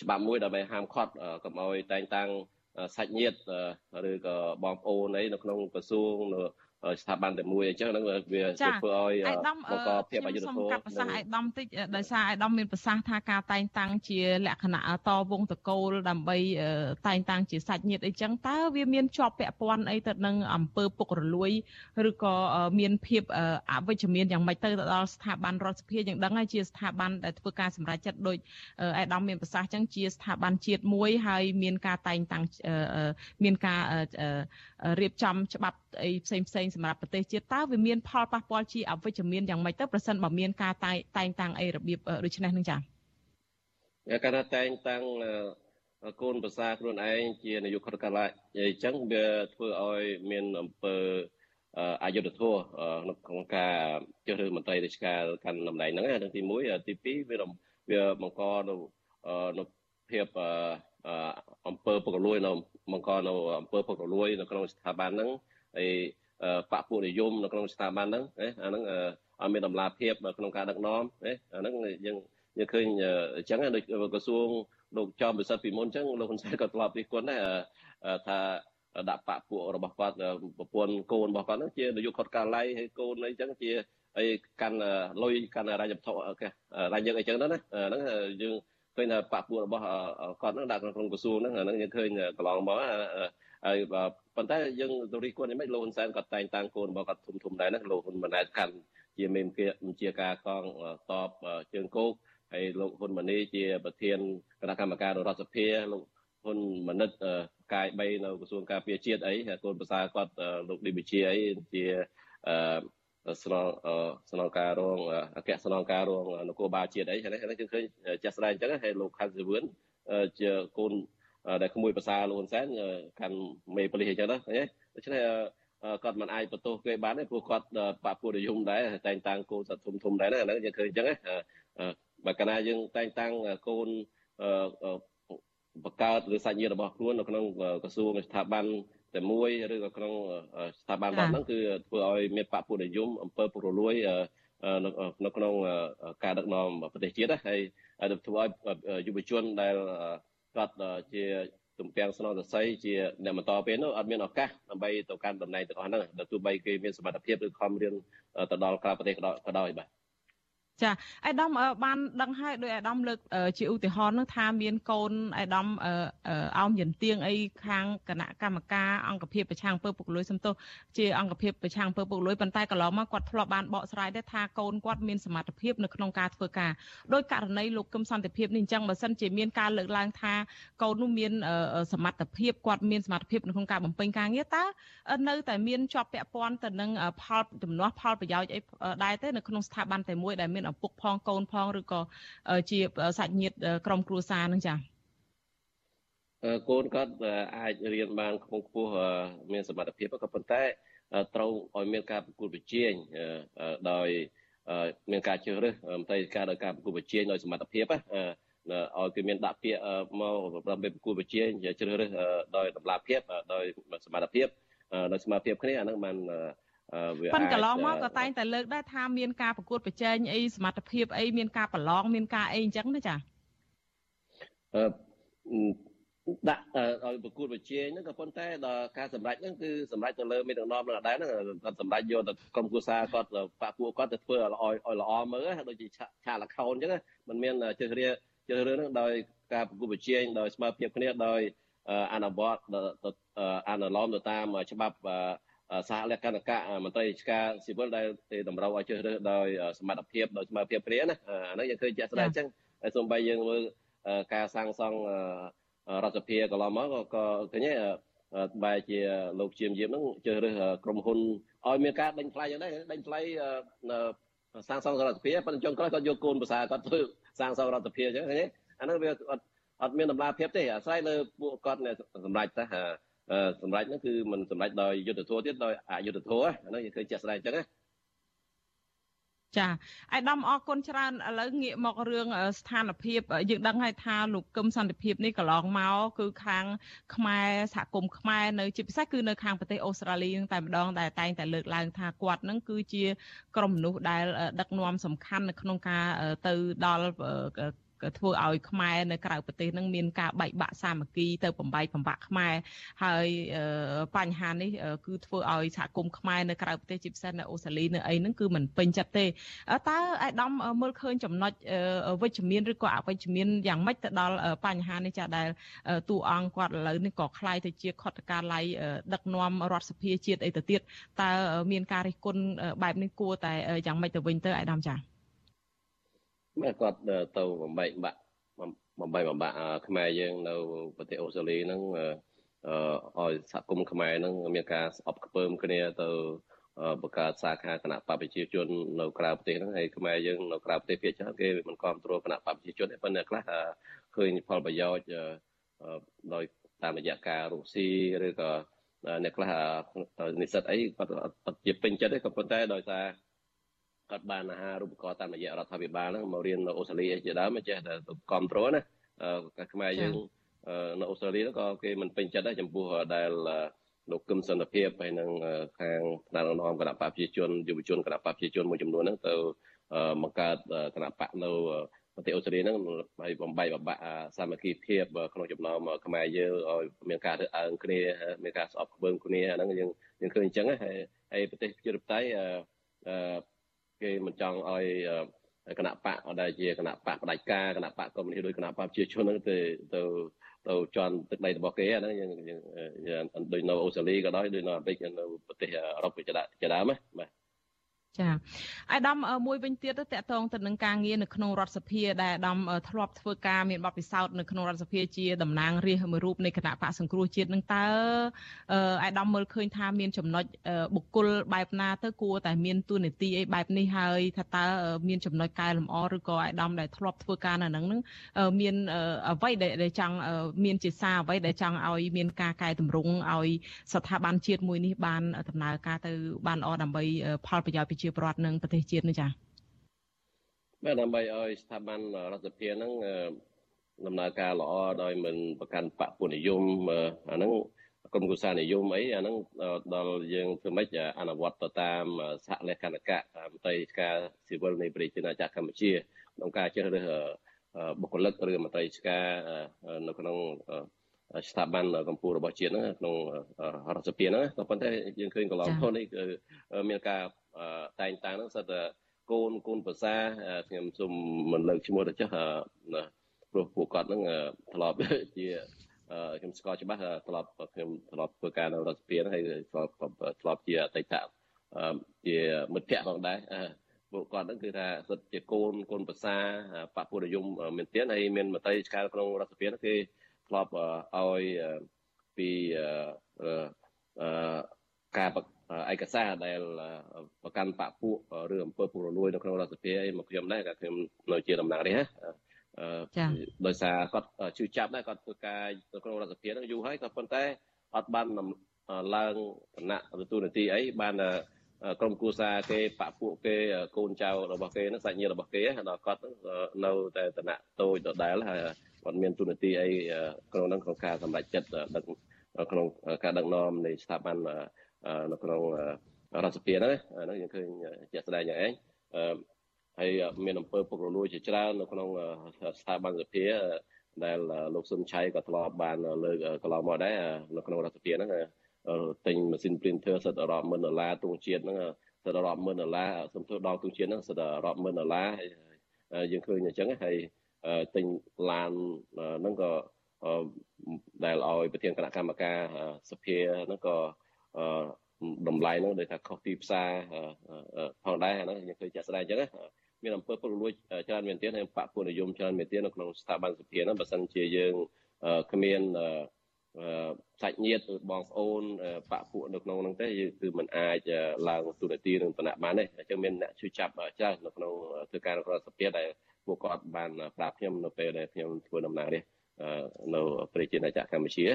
ច្បាប់មួយដើម្បីហាមឃាត់កុំឲ្យតែងតាំងសាច់ញាតិឬក៏បងប្អូនអីនៅក្នុងក្រសួងនៅ ស្ថាប័នតែមួយអញ្ចឹងហ្នឹងវាធ្វើឲ្យបង្កភាពអយុត្តិធម៌កាត់ប្រសាសន៍អាយដាមតិចដោយសារអាយដាមមានប្រសាសន៍ថាការតែងតាំងជាលក្ខណៈតវងតកូលដើម្បីតែងតាំងជាសាច់ញាតិអីចឹងតើវាមានជាប់ពាក់ព័ន្ធអីទៅនឹងអំពើពុករលួយឬក៏មានភាពអវិជ្ជមានយ៉ាងម៉េចទៅទៅដល់ស្ថាប័នរដ្ឋសភាយើងដឹងហើយជាស្ថាប័នដែលធ្វើការសម្រេចចិត្តដោយអាយដាមមានប្រសាសន៍ចឹងជាស្ថាប័នជាតិមួយហើយមានការតែងតាំងមានការរៀបចំច្បាប់អីផ្សេងផ្សេងសម្រាប់ប្រទេសជាតិតើវាមានផលប៉ះពាល់ជាអវិជ្ជមានយ៉ាងម៉េចទៅប្រសិនបើមានការតែងតាំងអីរបៀបដូចនេះនឹងចា៎កាលណាតែងតាំងកូនប្រសាខ្លួនឯងជានាយកខុទ្ទកាល័យអញ្ចឹងវាធ្វើឲ្យមានអំពើអយុធធម៌ក្នុងការជ្រើសរើសមន្ត្រីរាជការកាន់តំណែងហ្នឹងហ្នឹងទី1ទី2វាវាបង្កនៅនៅភាពអំពើពុករលួយនៅបង្កនៅអំពើពុករលួយនៅក្នុងស្ថាប័នហ្នឹងហើយ បពពួកនិយមនៅក្នុងស្ថាប័នហ្នឹងអាហ្នឹងអត់មានតម្លាភាពក្នុងការដឹកនាំអាហ្នឹងយើងយើងឃើញអញ្ចឹងដូចក្រសួងលោកចំពិសិដ្ឋពីមុនអញ្ចឹងលោកហ៊ុនសែនក៏ធ្លាប់ពីគាត់ដែរថាដាក់បពពួករបស់គាត់ប្រពន្ធកូនរបស់គាត់ហ្នឹងជានាយកខុតកាល័យហើយកូនអីអញ្ចឹងជាអីកាន់លុយកាន់រាជវត្ថុរាជយើងអីចឹងទៅណាហ្នឹងយើងឃើញថាបពពួករបស់គាត់ហ្នឹងដាក់ក្នុងក្រសួងហ្នឹងអាហ្នឹងយើងឃើញកន្លងមក ហើយប៉ុន្តែយើងទៅរីគាត់នេះមិនលោកហ៊ុនសែនគាត់តែងតាំងកូនរបស់គាត់ធំធំដែរណាលោកហ៊ុនម៉ាណែតកាន់ជាមេបញ្ជាការកងតបជើងគោកហើយលោកហ៊ុនម៉ាណីជាប្រធានគណៈកម្មការរដ្ឋសភាលោកហ៊ុនម៉ាណិតកាយ3នៅក្រសួងការពារជាតិអីកូនប្រសាគាត់លោកឌីបជាអីជាអឺស្នងស្នងការរងអគ្គស្នងការរងនគរបាលជាតិអីហ្នឹងគឺឃើញចាស់ស្ដែងអញ្ចឹងហើយលោកខាត់សវឿនជាកូន ដែលក្មួយភាសាលោកហ៊ុនសែនកាន់មេប៉ូលីសអញ្ចឹងណាដូច្នេះគាត់មិនអាចបន្ទោសគេបានទេព្រោះគាត់បពុទ្ធយមដែរតែងតាំងកូនសត្វធំធំដែរណាឥឡូវយើងឃើញអញ្ចឹងបើកាលណាយើងតែងតាំងកូនបង្កើតឬសាច់ញាតិរបស់ខ្លួននៅក្នុងក្រសួងស្ថាប័នតែមួយឬក៏ក្នុងស្ថាប័នរបស់ហ្នឹងគឺធ្វើឲ្យមានបពុទ្ធនិយមអំពើពុករលួយនៅក្នុងការដឹកនាំប្រទេសជាតិហើយធ្វើឲ្យយុវជនដែល គាត់ជាទំពាំងស្នងសរសៃជាអ្នកបន្តពេលនោះអត់មានឱកាសដើម្បីទៅកាន់តំណែងទាំងអស់ហ្នឹងទោះបីគេមានសមត្ថភាពឬខំរៀនទៅដល់ក្រៅប្រទេសក៏ដោយបាទ ចាអៃដាមបានដឹងហើយដោយអៃដាមលើកជាឧទាហរណ៍នឹងថាមានកូនអៃដាមអោមយន្ទៀងអីខាងគណៈកម្មការអង្គភាពប្រឆាំងពើពុករលួយសំទោសជាអង្គភាពប្រឆាំងពើពុករលួយប៉ុន្តែកន្លងមកគាត់ធ្លាប់បានបកស្រាយដែរថាកូនគាត់មានសមត្ថភាពនៅក្នុងការធ្វើការដោយករណីលោកកឹមសន្តិភាពនេះអញ្ចឹងបើសិនជាមានការលើកឡើងថាកូននោះមានសមត្ថភាពគាត់មានសមត្ថភាពនៅក្នុងការបំពេញការងារតើនៅតែមានជាប់ពាក់ព័ន្ធទៅនឹងផលចំនួនផលប្រយោជន៍អីដែរទេនៅក្នុងស្ថាប័នតែមួយដែលមានឪពុកផងកូនផងឬក៏ជាសាច់ញាតិក្រុមគ្រួសារនឹងចា៎កូនគាត់អាចរៀនបានខ្ពង់ខ្ពស់មានសមត្ថភាពក៏ប៉ុន្តែត្រូវឲ្យមានការប្រកួតប្រជែងដោយមានការជ្រើសរើសមន្ត្រីការដោយការប្រកួតប្រជែងដោយសមត្ថភាពឲ្យគេមានដាក់ពាក្យមកដើម្បីប្រកួតប្រជែងជ្រើសរើសដោយតម្លាភាពដោយសមត្ថភាពដោយសមត្ថភាពគ្នាអានឹងបាន វាប៉ុនកន្លងមកក៏តែងតែលើកដែរថាមានការប្រកួតប្រជែងអីសមត្ថភាពអីមានការប្រឡងមានការអីអញ្ចឹងណាចាអឺដាក់ឲ្យប្រកួតប្រជែងហ្នឹងក៏ប៉ុន្តែដល់ការសម្រេចហ្នឹងគឺសម្រេចទៅលើមេដឹកនាំនឹងអដែរហ្នឹងគាត់សម្រេចយកទៅក្រុមគូសាគាត់បាក់ពួកគាត់ទៅធ្វើឲ្យឲ្យល្អមើលដូចជាឆាលខោនអញ្ចឹងមិនមានជឿរៀជឿរឿងហ្នឹងដោយការប្រកួតប្រជែងដោយស្មើភាពគ្នាដោយអនុវត្តអនុលោមទៅតាមច្បាប់ សហលក្ខណៈមន្ត្រីរាជការស៊ីវិលដែលតម្រូវឲ្យជ្រើសរើសដោយសមត្ថភាពដោយស្មើភាពគ្នាណាអានោះយើងឃើញជាក់ស្ដែងអញ្ចឹងហើយសូម្បីយើងមើលការសាងសង់រដ្ឋសភាកន្លងមកក៏ឃើញបែរជាលោកជាមយាមហ្នឹងជ្រើសរើសក្រុមហ៊ុនឲ្យមានការដេញថ្លៃយ៉ាងដែរដេញថ្លៃសាងសង់រដ្ឋសភាប៉ុន្តែចុងក្រោយគាត់យកកូនភាសាគាត់ធ្វើសាងសង់រដ្ឋសភាអញ្ចឹងឃើញអានោះវាអត់អត់មានតម្លាភាពទេអាស្រ័យលើពួកគាត់សម្រាប់តែ សម្រាប់ហ្នឹងគឺមិនសម្រាប់ដោយយុទ្ធធម៌ទៀតដោយអយុទ្ធធម៌ហ្នឹងយើងឃើញជាក់ស្ដែងអញ្ចឹងណាចាអាយដាមអរគុណច្រើនឥឡូវងាកមករឿងស្ថានភាពយើងដឹងហើយថាលោកកឹមសន្តិភាពនេះកន្លងមកគឺខាងខ្មែរសហគមន៍ខ្មែរនៅជាពិសេសគឺនៅខាងប្រទេសអូស្ត្រាលីនឹងតែម្ដងដែលតែងតែលើកឡើងថាគាត់នឹងគឺជាក្រុមមនុស្សដែលដឹកនាំសំខាន់នៅក្នុងការទៅដល់ ធ្វើឲ្យខ្មែរនៅក្រៅប្រទេសនឹងមានការបែកបាក់សាមគ្គីទៅបំបែកបំបាក់ខ្មែរហើយបញ្ហានេះគឺធ្វើឲ្យសហគមន៍ខ្មែរនៅក្រៅប្រទេសជាពិសេសនៅអូស្ត្រាលីនៅអីហ្នឹងគឺមិនពេញចិត្តទេតើអាយដាមមើលឃើញចំណុចវិជ្ជមានឬក៏អវិជ្ជមានយ៉ាងម៉េចទៅដល់បញ្ហានេះចាដែលតួអង្គគាត់ឥឡូវនេះក៏คล้ายទៅជាខុទ្ទកាល័យដឹកនាំរដ្ឋសភាជាតិអីទៅទៀតតើមានការរិះគន់បែបនេះគួរតែយ៉ាងម៉េចទៅវិញទៅអាយដាមចា៎ បាទគាត់ទៅបំបែកបាក់បំបែកបំបាក់ខ្មែរយើងនៅប្រទេសអូស្ត្រាលីហ្នឹងអឺឲ្យសហគមន៍ខ្មែរហ្នឹងមានការស្អប់ខ្ពើមគ្នាទៅបង្កើតសាខាគណៈបព្វប្រជាជននៅក្រៅប្រទេសហ្នឹងហើយខ្មែរយើងនៅក្រៅប្រទេសភាគច្រើនគេមិនគ្រប់គ្រងគណៈបព្វប្រជាជនទេប៉ុន្តែខ្លះឃើញផលប្រយោជន៍ដោយតាមរយៈការរុស៊ីឬក៏អ្នកខ្លះនិស្សិតអីគាត់អត់ជាពេញចិត្តទេក៏ប៉ុន្តែដោយសារ គាត់បានអាហារូបករណ៍តាមរយៈរដ្ឋាភិបាលហ្នឹងមករៀននៅអូស្ត្រាលីជាដើមចេះតែគ្រប់គ្រងណាខ្មែរយើងនៅអូស្ត្រាលីក៏គេមិនពេញចិត្តដែរចំពោះដែលលោកគឹមសន្តិភាពហើយនឹងខាងថ្នាក់ដឹកនាំគណៈបកប្រជាជនយុវជនគណៈបកប្រជាជនមួយចំនួនហ្នឹងទៅបង្កើតគណៈបកនៅប្រទេសអូស្ត្រាលីហ្នឹងហើយបំបីបំបាក់សាមគ្គីភាពក្នុងចំណោមខ្មែរយើងឲ្យមានការរើសអើងគ្នាមានការស្អប់ខ្ពើមគ្នាហ្នឹងយើងយើងឃើញអញ្ចឹងហើយហើយប្រទេសប្រជាធិបតេយ្យអឺ គេមិនចង់ឲ្យគណៈបកដែលជាគណៈបកផ្ដាច់ការគណៈបកកុម្មុយនីសដោយគណៈបកប្រជាជនហ្នឹងទៅទៅទៅជន់ទឹកដីរបស់គេហ្នឹងយើងយើងដូចនៅអូស្ត្រាលីក៏ដោយដូចនៅអាមេរិកនៅប្រទេសអឺរ៉ុបជាដើមណាបាទ ចាអាដាមមួយវិញទៀតតកតងទៅនឹងការងារនៅក្នុងរដ្ឋសភាដែលអាដាមធ្លាប់ធ្វើការមានបទពិសោធន៍នៅក្នុងរដ្ឋសភាជាតំណាងរាស្ត្រមួយរូបនៃគណៈបកសង្គ្រោះជាតិនឹងតើអាដាមមើលឃើញថាមានចំណុចបុគ្គលបែបណាទៅគួរតែមានទួនាទីអីបែបនេះហើយថាតើមានចំណុចកែលម្អឬក៏អាដាមដែលធ្លាប់ធ្វើការនៅហ្នឹងនឹងមានអ្វីដែលចង់មានជាសារអ្វីដែលចង់ឲ្យមានការកែតម្រង់ឲ្យស្ថាប័នជាតិមួយនេះបានដំណើរការទៅបានល្អដើម្បីផលប្រយោជន៍ប្រជាពលរដ្ឋនិងប្រទេសជាតិនេះចា៎បាទដើម្បីឲ្យស្ថាប័នរដ្ឋសភាហ្នឹងដំណើរការល្អដោយមិនប្រកាន់បពុនិយមអាហ្នឹងក្រុមគូសានិយមអីអាហ្នឹងដល់យើងធ្វើម៉េចអនុវត្តទៅតាមសហលេខនកៈមន្ត្រីការស៊ីវិលនៃប្រជាណាចក្រកម្ពុជាក្នុងការជ្រើសរើសបុគ្គលិកឬមន្ត្រីការនៅក្នុងស្ថាប័នកម្ពុជារបស់ជាតិហ្នឹងក្នុងរដ្ឋសភាហ្នឹងក៏ប៉ុន្តែយើងឃើញកន្លងមកនេះគឺមានការ តែងតាំងហ្នឹងសិតតែកូនកូនភាសាខ្ញុំសូមមិនលើកឈ្មោះទៅចុះព្រោះពួកគាត់ហ្នឹងធ្លាប់ជាខ្ញុំស្គាល់ច្បាស់ធ្លាប់ខ្ញុំធ្លាប់ធ្វើការនៅរដ្ឋសភាហើយធ្លាប់ធ្លាប់ជាអតីតជាមិត្តភ័ក្តិផងដែរពួកគាត់ហ្នឹងគឺថាសិតជាកូនកូនភាសាបពុរយមមែនទែនហើយមានមតិឆ្កាលក្នុងរដ្ឋសភាហ្នឹងគេធ្លាប់ឲ្យពី ការឯកសារដែលប្រកាន់បពុឬអំពើពុករលួយនៅក្នុងរដ្ឋសភាមកខ្ញុំដែរក៏ខ្ញុំនៅជាតំណាងរាស្ត្រចាដោយសារគាត់ជឿចាប់ដែរគាត់ធ្វើការនៅក្នុងរដ្ឋសភាហ្នឹងយូរហើយក៏ប៉ុន្តែអត់បានឡើងឋានៈទទួលនាទីអីបានក្រុមគូសាគេបពុគេកូនចៅរបស់គេហ្នឹងសាច់ញាតិរបស់គេដល់គាត់នៅតែឋានៈតូចដដែលហើយគាត់មានទូនាទីអីក្នុងហ្នឹងក្នុងការសម្រេចចិត្តដឹកក្នុងការដឹកនាំនៃស្ថាប័ន នៅក្នុងរដ្ឋសភាហ្នឹងហ្នឹងយើងឃើញជាក់ស្ដែងយ៉ាងឯងហើយមានអំពើពុករលួយជាច្រើននៅក្នុងស្ថាប័នសភាដែលលោកសុនឆៃក៏ធ្លាប់បានលើកកន្លងមកដែរនៅក្នុងរដ្ឋសភាហ្នឹងទិញម៉ាស៊ីន printer សិតរាប់ម៉ឺនដុល្លារទងជាតិហ្នឹងសិតរាប់ម៉ឺនដុល្លារសំទោសដល់ទងជាតិហ្នឹងសិតរាប់ម៉ឺនដុល្លារយើងឃើញអញ្ចឹងហើយទិញឡានហ្នឹងក៏ដែលឲ្យប្រធានគណៈកម្មការសភាហ្នឹងក៏ តម្លៃហ្នឹងដូចថាខុសទីផ្សារផងដែរហ្នឹងយើងឃើញចាក់ស្ដែងអញ្ចឹងមានអំពើពុករលួយច្រើនមែនទែនហើយបពុនិយមច្រើនមែនទែននៅក្នុងស្ថាប័នសភាហ្នឹងបើសិនជាយើងគ្មានសាច់ញាតិបងប្អូនបពុនៅក្នុងហ្នឹងទេគឺมันអាចឡើងទូនាទីនឹងតំណែងបានទេអញ្ចឹងមានអ្នកជួយចាប់ច្រើននៅក្នុងធ្វើការនៅក្នុងសភាដែលពួកគាត់បានប្រាប់ខ្ញុំនៅពេលដែលខ្ញុំធ្វើដំណើរនេះនៅប្រជាណាចក្រកម្ពុជា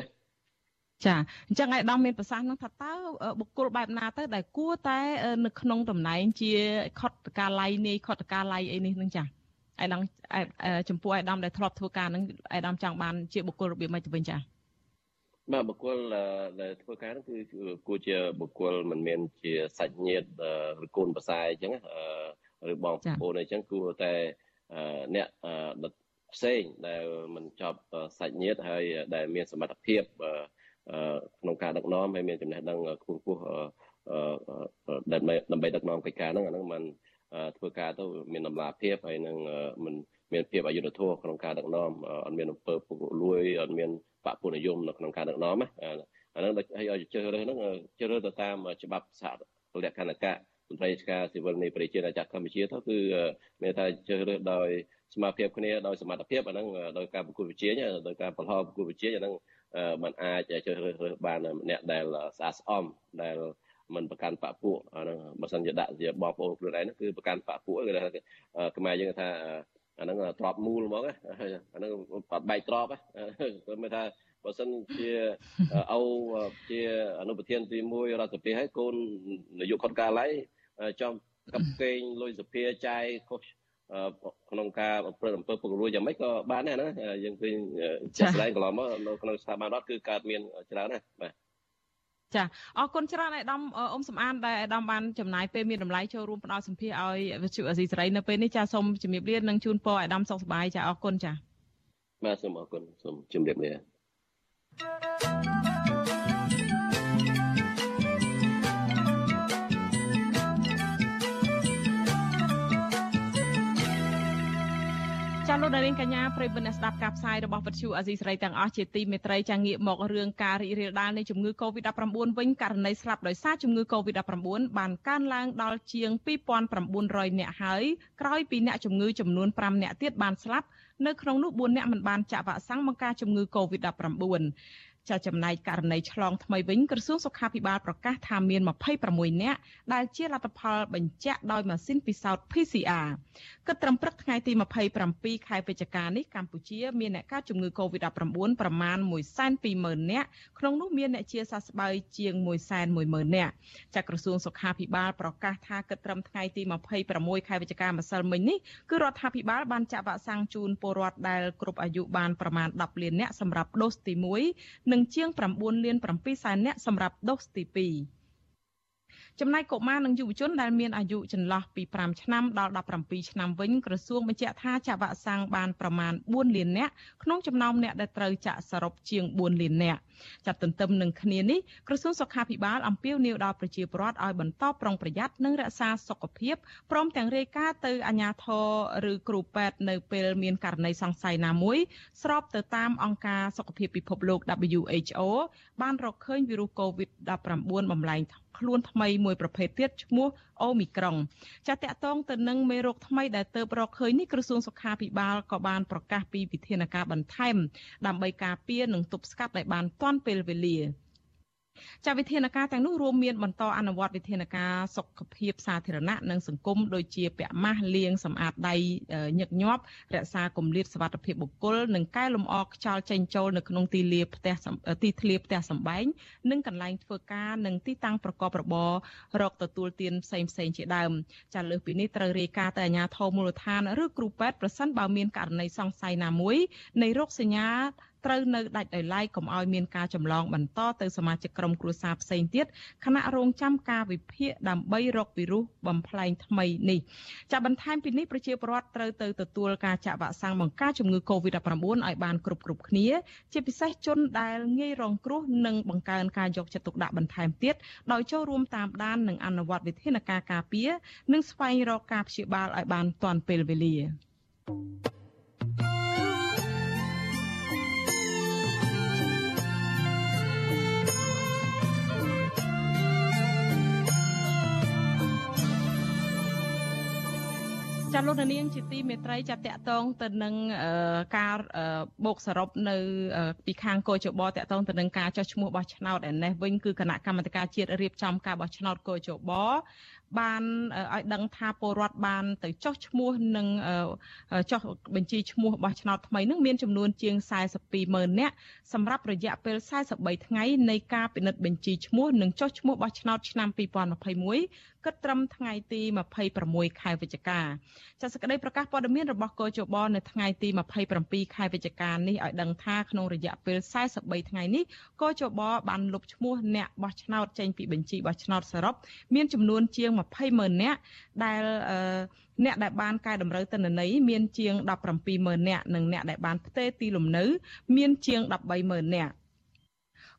ចាអញ្ចឹងឯកឧត្តមមានប្រសាសន៍នឹងថាតើបុគ្គលបែបណាទៅដែលគួរតែនៅក្នុងតំណែងជាខុតតកាល័យនាយខុតតកាល័យអីនេះនឹងចាឯកឧត្តមចំពោះឯកឧត្តមដែលធ្លាប់ធ្វើការនឹងឯកឧត្តមចង់បានជាបុគ្គលរបៀបម៉េចទៅវិញចាបាទបុគ្គលដែលធ្វើការហ្នឹងគឺគួរជាបុគ្គលមិនមែនជាសាច់ញាតិឬកូនប្រសើរអញ្ចឹងឬបងប្អូនអញ្ចឹងគួរតែអ្នកផ្សេងដែលមិនចប់សាច់ញាតិហើយដែលមានសមត្ថភាព ក្នុងការដឹកនាំហើយមានចំណេះដឹងខ្ពង់ខ្ពស់ដើម្បីដើម្បីដឹកនាំកិច្ចការហ្នឹងអាហ្នឹងมันធ្វើការទៅមានតម្លាភាពហើយនឹងមិនមានភាពអយុត្តិធម៌ក្នុងការដឹកនាំអត់មានអំពើពុករលួយអត់មានបពុនិយមនៅក្នុងការដឹកនាំណាអាហ្នឹងហើយឲ្យជ្រើសរើសហ្នឹងជ្រើសរើសទៅតាមច្បាប់សហលក្ខណ្ឌកៈមន្ត្រីការស៊ីវិលនៃប្រជាណាចក្រកម្ពុជាទៅគឺមានតែជ្រើសរើសដោយសមាភិបគ្នាដោយសមត្ថភាពអាហ្នឹងដោយការប្រគល់វិជាដោយការប្រឡងប្រគល់វិជាអាហ្នឹង มันអាចជ្រើសរើសបានម្នាក់ដែលស្អាតស្អំដែលមិនប្រកាន់បពពួកអាហ្នឹងបើសិនជាដាក់ជាបងប្អូនខ្លួនឯងហ្នឹងគឺប្រកាន់បពពួកគឺថាខ្មែរយើងថាអាហ្នឹងទ្របមូលហ្មងអាហ្នឹងអត់បែកទ្របគឺមានថាបើសិនជាអូជាអនុប្រធានទី1រដ្ឋសភាហើយកូននាយកខុតកាល័យចំកັບកេងលុយសភាចាយខុស ក្នុងការប្រព្រឹត្តអំពើពុករលួយយ៉ាងម៉េចក៏បានដែរណាយើងឃើញចាស់ស្ដែងកន្លងមកនៅក្នុងស្ថាប័នរដ្ឋគឺកើតមានច្រើនណាស់បាទចាអរគុណច្រើនឯកឧត្តមអ៊ំសំអានដែលឯកឧត្តមបានចំណាយពេលមានតម្លៃចូលរួមផ្ដល់សម្ភារឲ្យវិទ្យុអសីសេរីនៅពេលនេះចាសូមជំរាបលានិងជូនពរឯកឧត្តមសុខសប្បាយចាអរគុណចាបាទសូមអរគុណសូមជម្រាបលា ចចាលោកនាងកញ្ញាប្រិយមិត្តអ្នកស្ដាប់ការផ្សាយរបស់វិទ្យុអាស៊ីសេរីទាំងអស់ជាទីមេត្រីចាងាកមករឿងការរីករាលដាលនៃជំងឺ Covid-19 វិញករណីស្លាប់ដោយសារជំងឺ Covid-19 បានកើនឡើងដល់ជាង2900នាក់ហើយក្រោយពីអ្នកជំងឺចំនួន5នាក់ទៀតបានស្លាប់នៅក្នុងនោះ4នាក់មិនបានចាក់វ៉ាក់សាំងបង្ការជំងឺ Covid-19 ចាចំណែកករណីឆ្លងថ្មីវិញក្រសួងសុខាភិបាលប្រកាសថាមាន26នាក់ដែលជាលទ្ធផលបញ្ជាក់ដោយម៉ាស៊ីនពិសោធន៍ PCR គិតត្រឹមព្រឹកថ្ងៃទី27ខែវិច្ឆិកានេះកម្ពុជាមានអ្នកកើតជំងឺ Covid-19 ប្រមាណ120,000នាក់ក្នុងនោះមានអ្នកជាសះស្បើយជាង110,000នាក់ចាក្រសួងសុខាភិបាលប្រកាសថាគិតត្រឹមថ្ងៃទី26ខែវិច្ឆិកាម្សិលមិញនេះគឺរដ្ឋាភិបាលបានចាក់វ៉ាក់សាំងជូនពលរដ្ឋដែលគ្រប់អាយុបានប្រមាណ10លាននាក់សម្រាប់ដូសទី1និងជាង9លាន7សែននាក់សម្រាប់ដូសទី2ចំណែកកុមារនិងយុវជនដែលមានអាយុចន្លោះពី5ឆ្នាំដល់17ឆ្នាំវិញក្រសួងបញ្ជាក់ថាចាក់វ៉ាក់សាំងបានប្រមាណ4លាននាក់ក្នុងចំណោមអ្នកដែលត្រូវចាក់សរុបជាង4លាននាក់ ចាត់ទន្ទឹមនឹងគ្នានេះក្រសួងសុខាភិបាលអំពាវនាវដល់ប្រជាពលរដ្ឋឲ្យបន្តប្រុងប្រយ័ត្ននិងរក្សាសុខភាពព្រមទាំងរាយការណ៍ទៅអាជ្ញាធរឬគ្រូពេទ្យនៅពេលមានករណីសង្ស័យណាមួយស្របទៅតាមអង្គការសុខភាពពិភពលោក WHO បានរកឃើញវីរុស COVID-19 បំលែងខ្លួនថ្មីមួយប្រភេទទៀតឈ្មោះអូមីក្រុងចាតកតងទៅនឹងមេរោគថ្មីដែលទៅរកឃើញនេះក្រសួងសុខាភិបាលក៏បានប្រកាសពីវិធានការបន្ថែមដើម្បីការពារនិងទប់ស្កាត់ឲ្យបានទាន់ពេលវេលាចាវិធានការទាំងនោះរួមមានបន្តអនុវត្តវិធានការសុខភាពសាធារណៈនិងសង្គមដូចជាពាក់ម៉ាស់លាងសម្អាតដៃញឹកញាប់រក្សាគម្លាតសុវត្ថិភាពបុគ្គលនិងកែលម្អខ្យល់ចេញចូលនៅក្នុងទីលាផ្ទះទីធ្លាផ្ទះសម្បែងនិងកន្លែងធ្វើការនិងទីតាំងប្រកបរបររកទទួលទានផ្សេងផ្សេងជាដើមចាលើសពីនេះត្រូវរាយការណ៍ទៅអាជ្ញាធរមូលដ្ឋានឬគ្រូពេទ្យប្រសិនបើមានករណីសង្ស័យណាមួយនៃរោគសញ្ញាត្រូវនៅដាច់ដោយឡែកកុំឲ្យមានការចម្លងបន្តទៅសមាជិកក្រុមគ្រួសារផ្សេងទៀតខណៈរងចាំការវិភាគដើម្បីរកវីរុសបំផ្លែងថ្មីនេះចាបន្ថែមពីនេះប្រជាពលរដ្ឋត្រូវទៅទទួលការចាក់វ៉ាក់សាំងបង្ការជំងឺ Covid-19 ឲ្យបានគ្រប់គ្រប់គ្នា ជាពិសេសជនដែលងាយរងគ្រោះនិងបង្កើនការយកចិត្តទុកដាក់បន្ថែមទៀតដោយចូលរួមតាមដាននិងអនុវត្តវិធានការការពារនិងស្វែងរកការព្យាបាលឲ្យបានទាន់ពេលវេលា thank you ចាលោកនាងជាទីមេត្រីចាតកតងទៅនឹងការបូកសរុបនៅ ពីខាងកោជបតកតងទៅនឹងការចោះឈ្មោះបោះឆ្នោតឯនេះវិញគឺគណៈកម្មាធិការជាតិរៀបចំការបោះឆ្នោតកោជបបានឲ្យដឹងថាពលរដ្ឋបាន ទៅចុះឈ្មោះនិងចុះបញ្ជីឈ្មោះបោះឆ្នោតថ្មីនឹងមានចំនួនជាង42ម៉ឺននាក់សម្រាប់រយៈពេល43ថ្ងៃនៃការពិនិត្យបញ្ជីឈ្មោះនិងចុះឈ្មោះបោះឆ្នោតឆ្នាំ2021 គិតត្រឹមថ្ងៃទី26ខែវិច្ឆិកាចាសសេចក្តីប្រកាសព័ត៌មានរបស់កោជបនៅថ្ងៃទី27ខែវិច្ឆិកានេះឲ្យដឹងថាក្នុងរយៈពេល43ថ្ងៃនេះកោជបបានលុបឈ្មោះអ្នកបោះឆ្នោតចេញពីបញ្ជីបោះឆ្នោតសរុបមានចំនួនជាង20ម៉ឺននាក់ដែលអ្នកដែលបានកែតម្រូវទិន្នន័យមានជាង17ម៉ឺននាក់និងអ្នកដែលបានផ្ទេរទីលំនៅ មានជាង13ម៉ឺននាក់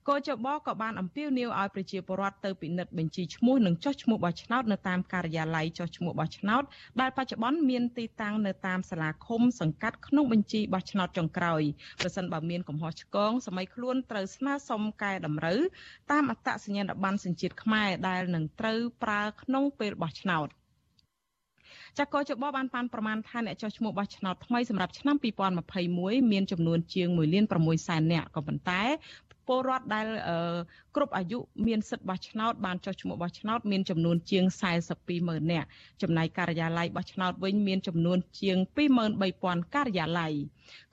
កោចបក៏បានអំពាវនាវឲ្យប្រជាពលរដ្ឋទៅពិនិត្យបញ្ជីឈ្មោះនិងចុះឈ្មោះបោះឆ្នោតនៅតាមការិយាល័យចុះឈ្មោះបោះឆ្នោតដែលបច្ចុប្បន្នមានទីតាំងនៅតាមសាលាឃុំសង្កាត់ក្នុងបញ្ជីបោះឆ្នោតចុងក្រោយប្រសិនបើមានកំហុសឆ្គងសម័យខ្លួនត្រូវស្នើសុំកែតម្រូវតាមអត្តសញ្ញាណប័ណ្ណសញ្ជាតិខ្មែរដែលនឹងត្រូវប្រើក្នុងពេលបោះឆ្នោតចាកោចបបានប៉ាន់ប្រមាណថាអ្នកចុះឈ្មោះបោះឆ្នោតថ្មីសម្រាប់ឆ្នាំ2021មានចំនួនជាង1លាន6សែននាក់ក៏ប៉ុន្តែ ពលរដ្ឋដែលគ្រប់អាយុមានសិទ្ធិបោះឆ្នោតបានចុះឈ្មោះបោះឆ្នោតមានចំនួនជាង42ម៉ឺននាក់ចំណែកការិយាល័យបោះឆ្នោតវិញមានចំនួនជាង23000ការិយាល័យ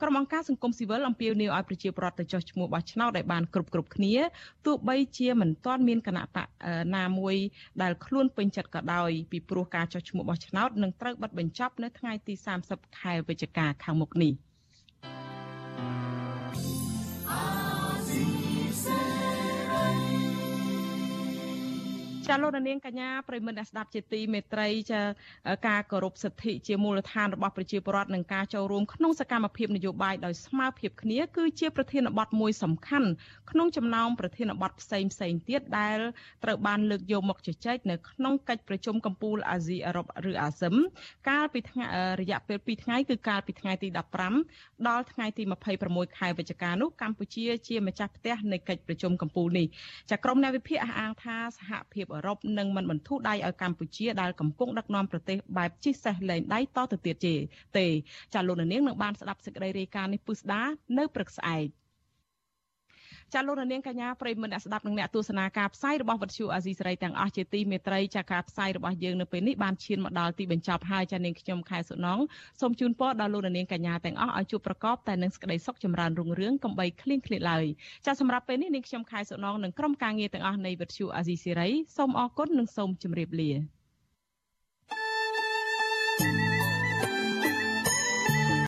ក្រុមអង្គការសង្គមស៊ីវិលអំពាវនាវឲ្យប្រជាពលរដ្ឋទៅចុះឈ្មោះបោះឆ្នោតឲ្យបានគ្រប់គ្រប់គ្នាទោះបីជាមិនទាន់មានគណៈបកណាមួយដែលខ្លួនពេញចិត្តក៏ដោយពីព្រោះការចុះឈ្មោះបោះឆ្នោតនឹងត្រូវបិទបញ្ចប់នៅថ្ងៃទី30ខែវិច្ឆិកាខាងមុខនេះ។ ចាលោកនាងកញ្ញាប្រិមត្តអ្នកស្ដាប់ជាទីមេត្រីចាការគោរពសិទ្ធិជាមូលដ្ឋានរបស់ប្រជាពលរដ្ឋនិងការចូលរួមក្នុងសកម្មភាពនយោបាយដោយស្មើភាពគ្នាគឺជាប្រធានបទមួយសំខាន់ក្នុងចំណោមប្រធានបទផ្សេងផ្សេងទៀតដែលត្រូវបានលើកយកមកជជែកនៅក្នុងកិច្ចប្រជុំកំពូលអាស៊ីអឺរ៉ុបឬអាស៊ឹមកាលពីថ្ងៃរយៈពេល2ថ្ងៃគឺកាលពីថ្ងៃទី15ដល់ថ្ងៃទី26ខែវិច្ឆិកានោះកម្ពុជាជាម្ចាស់ផ្ទះនៃកិច្ចប្រជុំកំពូលនេះចាក្រុមអ្នកវិភាគអះអាងថាសហភាពអឺរ៉ុបនឹងមិនបន្ធូរដៃឲ្យកម្ពុជាដែលកំពុងដឹកនាំប្រទេសបែបជិះសេះលែងដៃតទៅទៀតទេចាលោកនាងនឹងបានស្ដាប់សេចក្តីរាយការណ៍នេះពឹស្ដានៅព្រឹកស្អែក ចាលោកនាងកញ្ញាប្រិមមអ្នកស្ដាប់និងអ្នកទស្សនាការផ្សាយរបស់វិទ្យុអាស៊ីសេរីទាំងអស់ជាទីមេត្រីចាការផ្សាយរបស់យើងនៅពេលនេះបានឈានមកដល់ទីបញ្ចប់ហើយចានាងខ្ញុំខែសុណងសូមជូនពរដល់លោកនាងកញ្ញាទាំងអស់ឲ្យជួបប្រកបតែនឹងសេចក្តីសុខចម្រើនរុងរឿងកំបីគ្លៀងគ្លាតឡើយចាសម្រាប់ពេលនេះនាងខ្ញុំខែសុណងនិងក្រុមការងារទាំងអស់នៃវិទ្យុអាស៊ីសេរីសូមអរគុណនិងសូមជម្រាបលា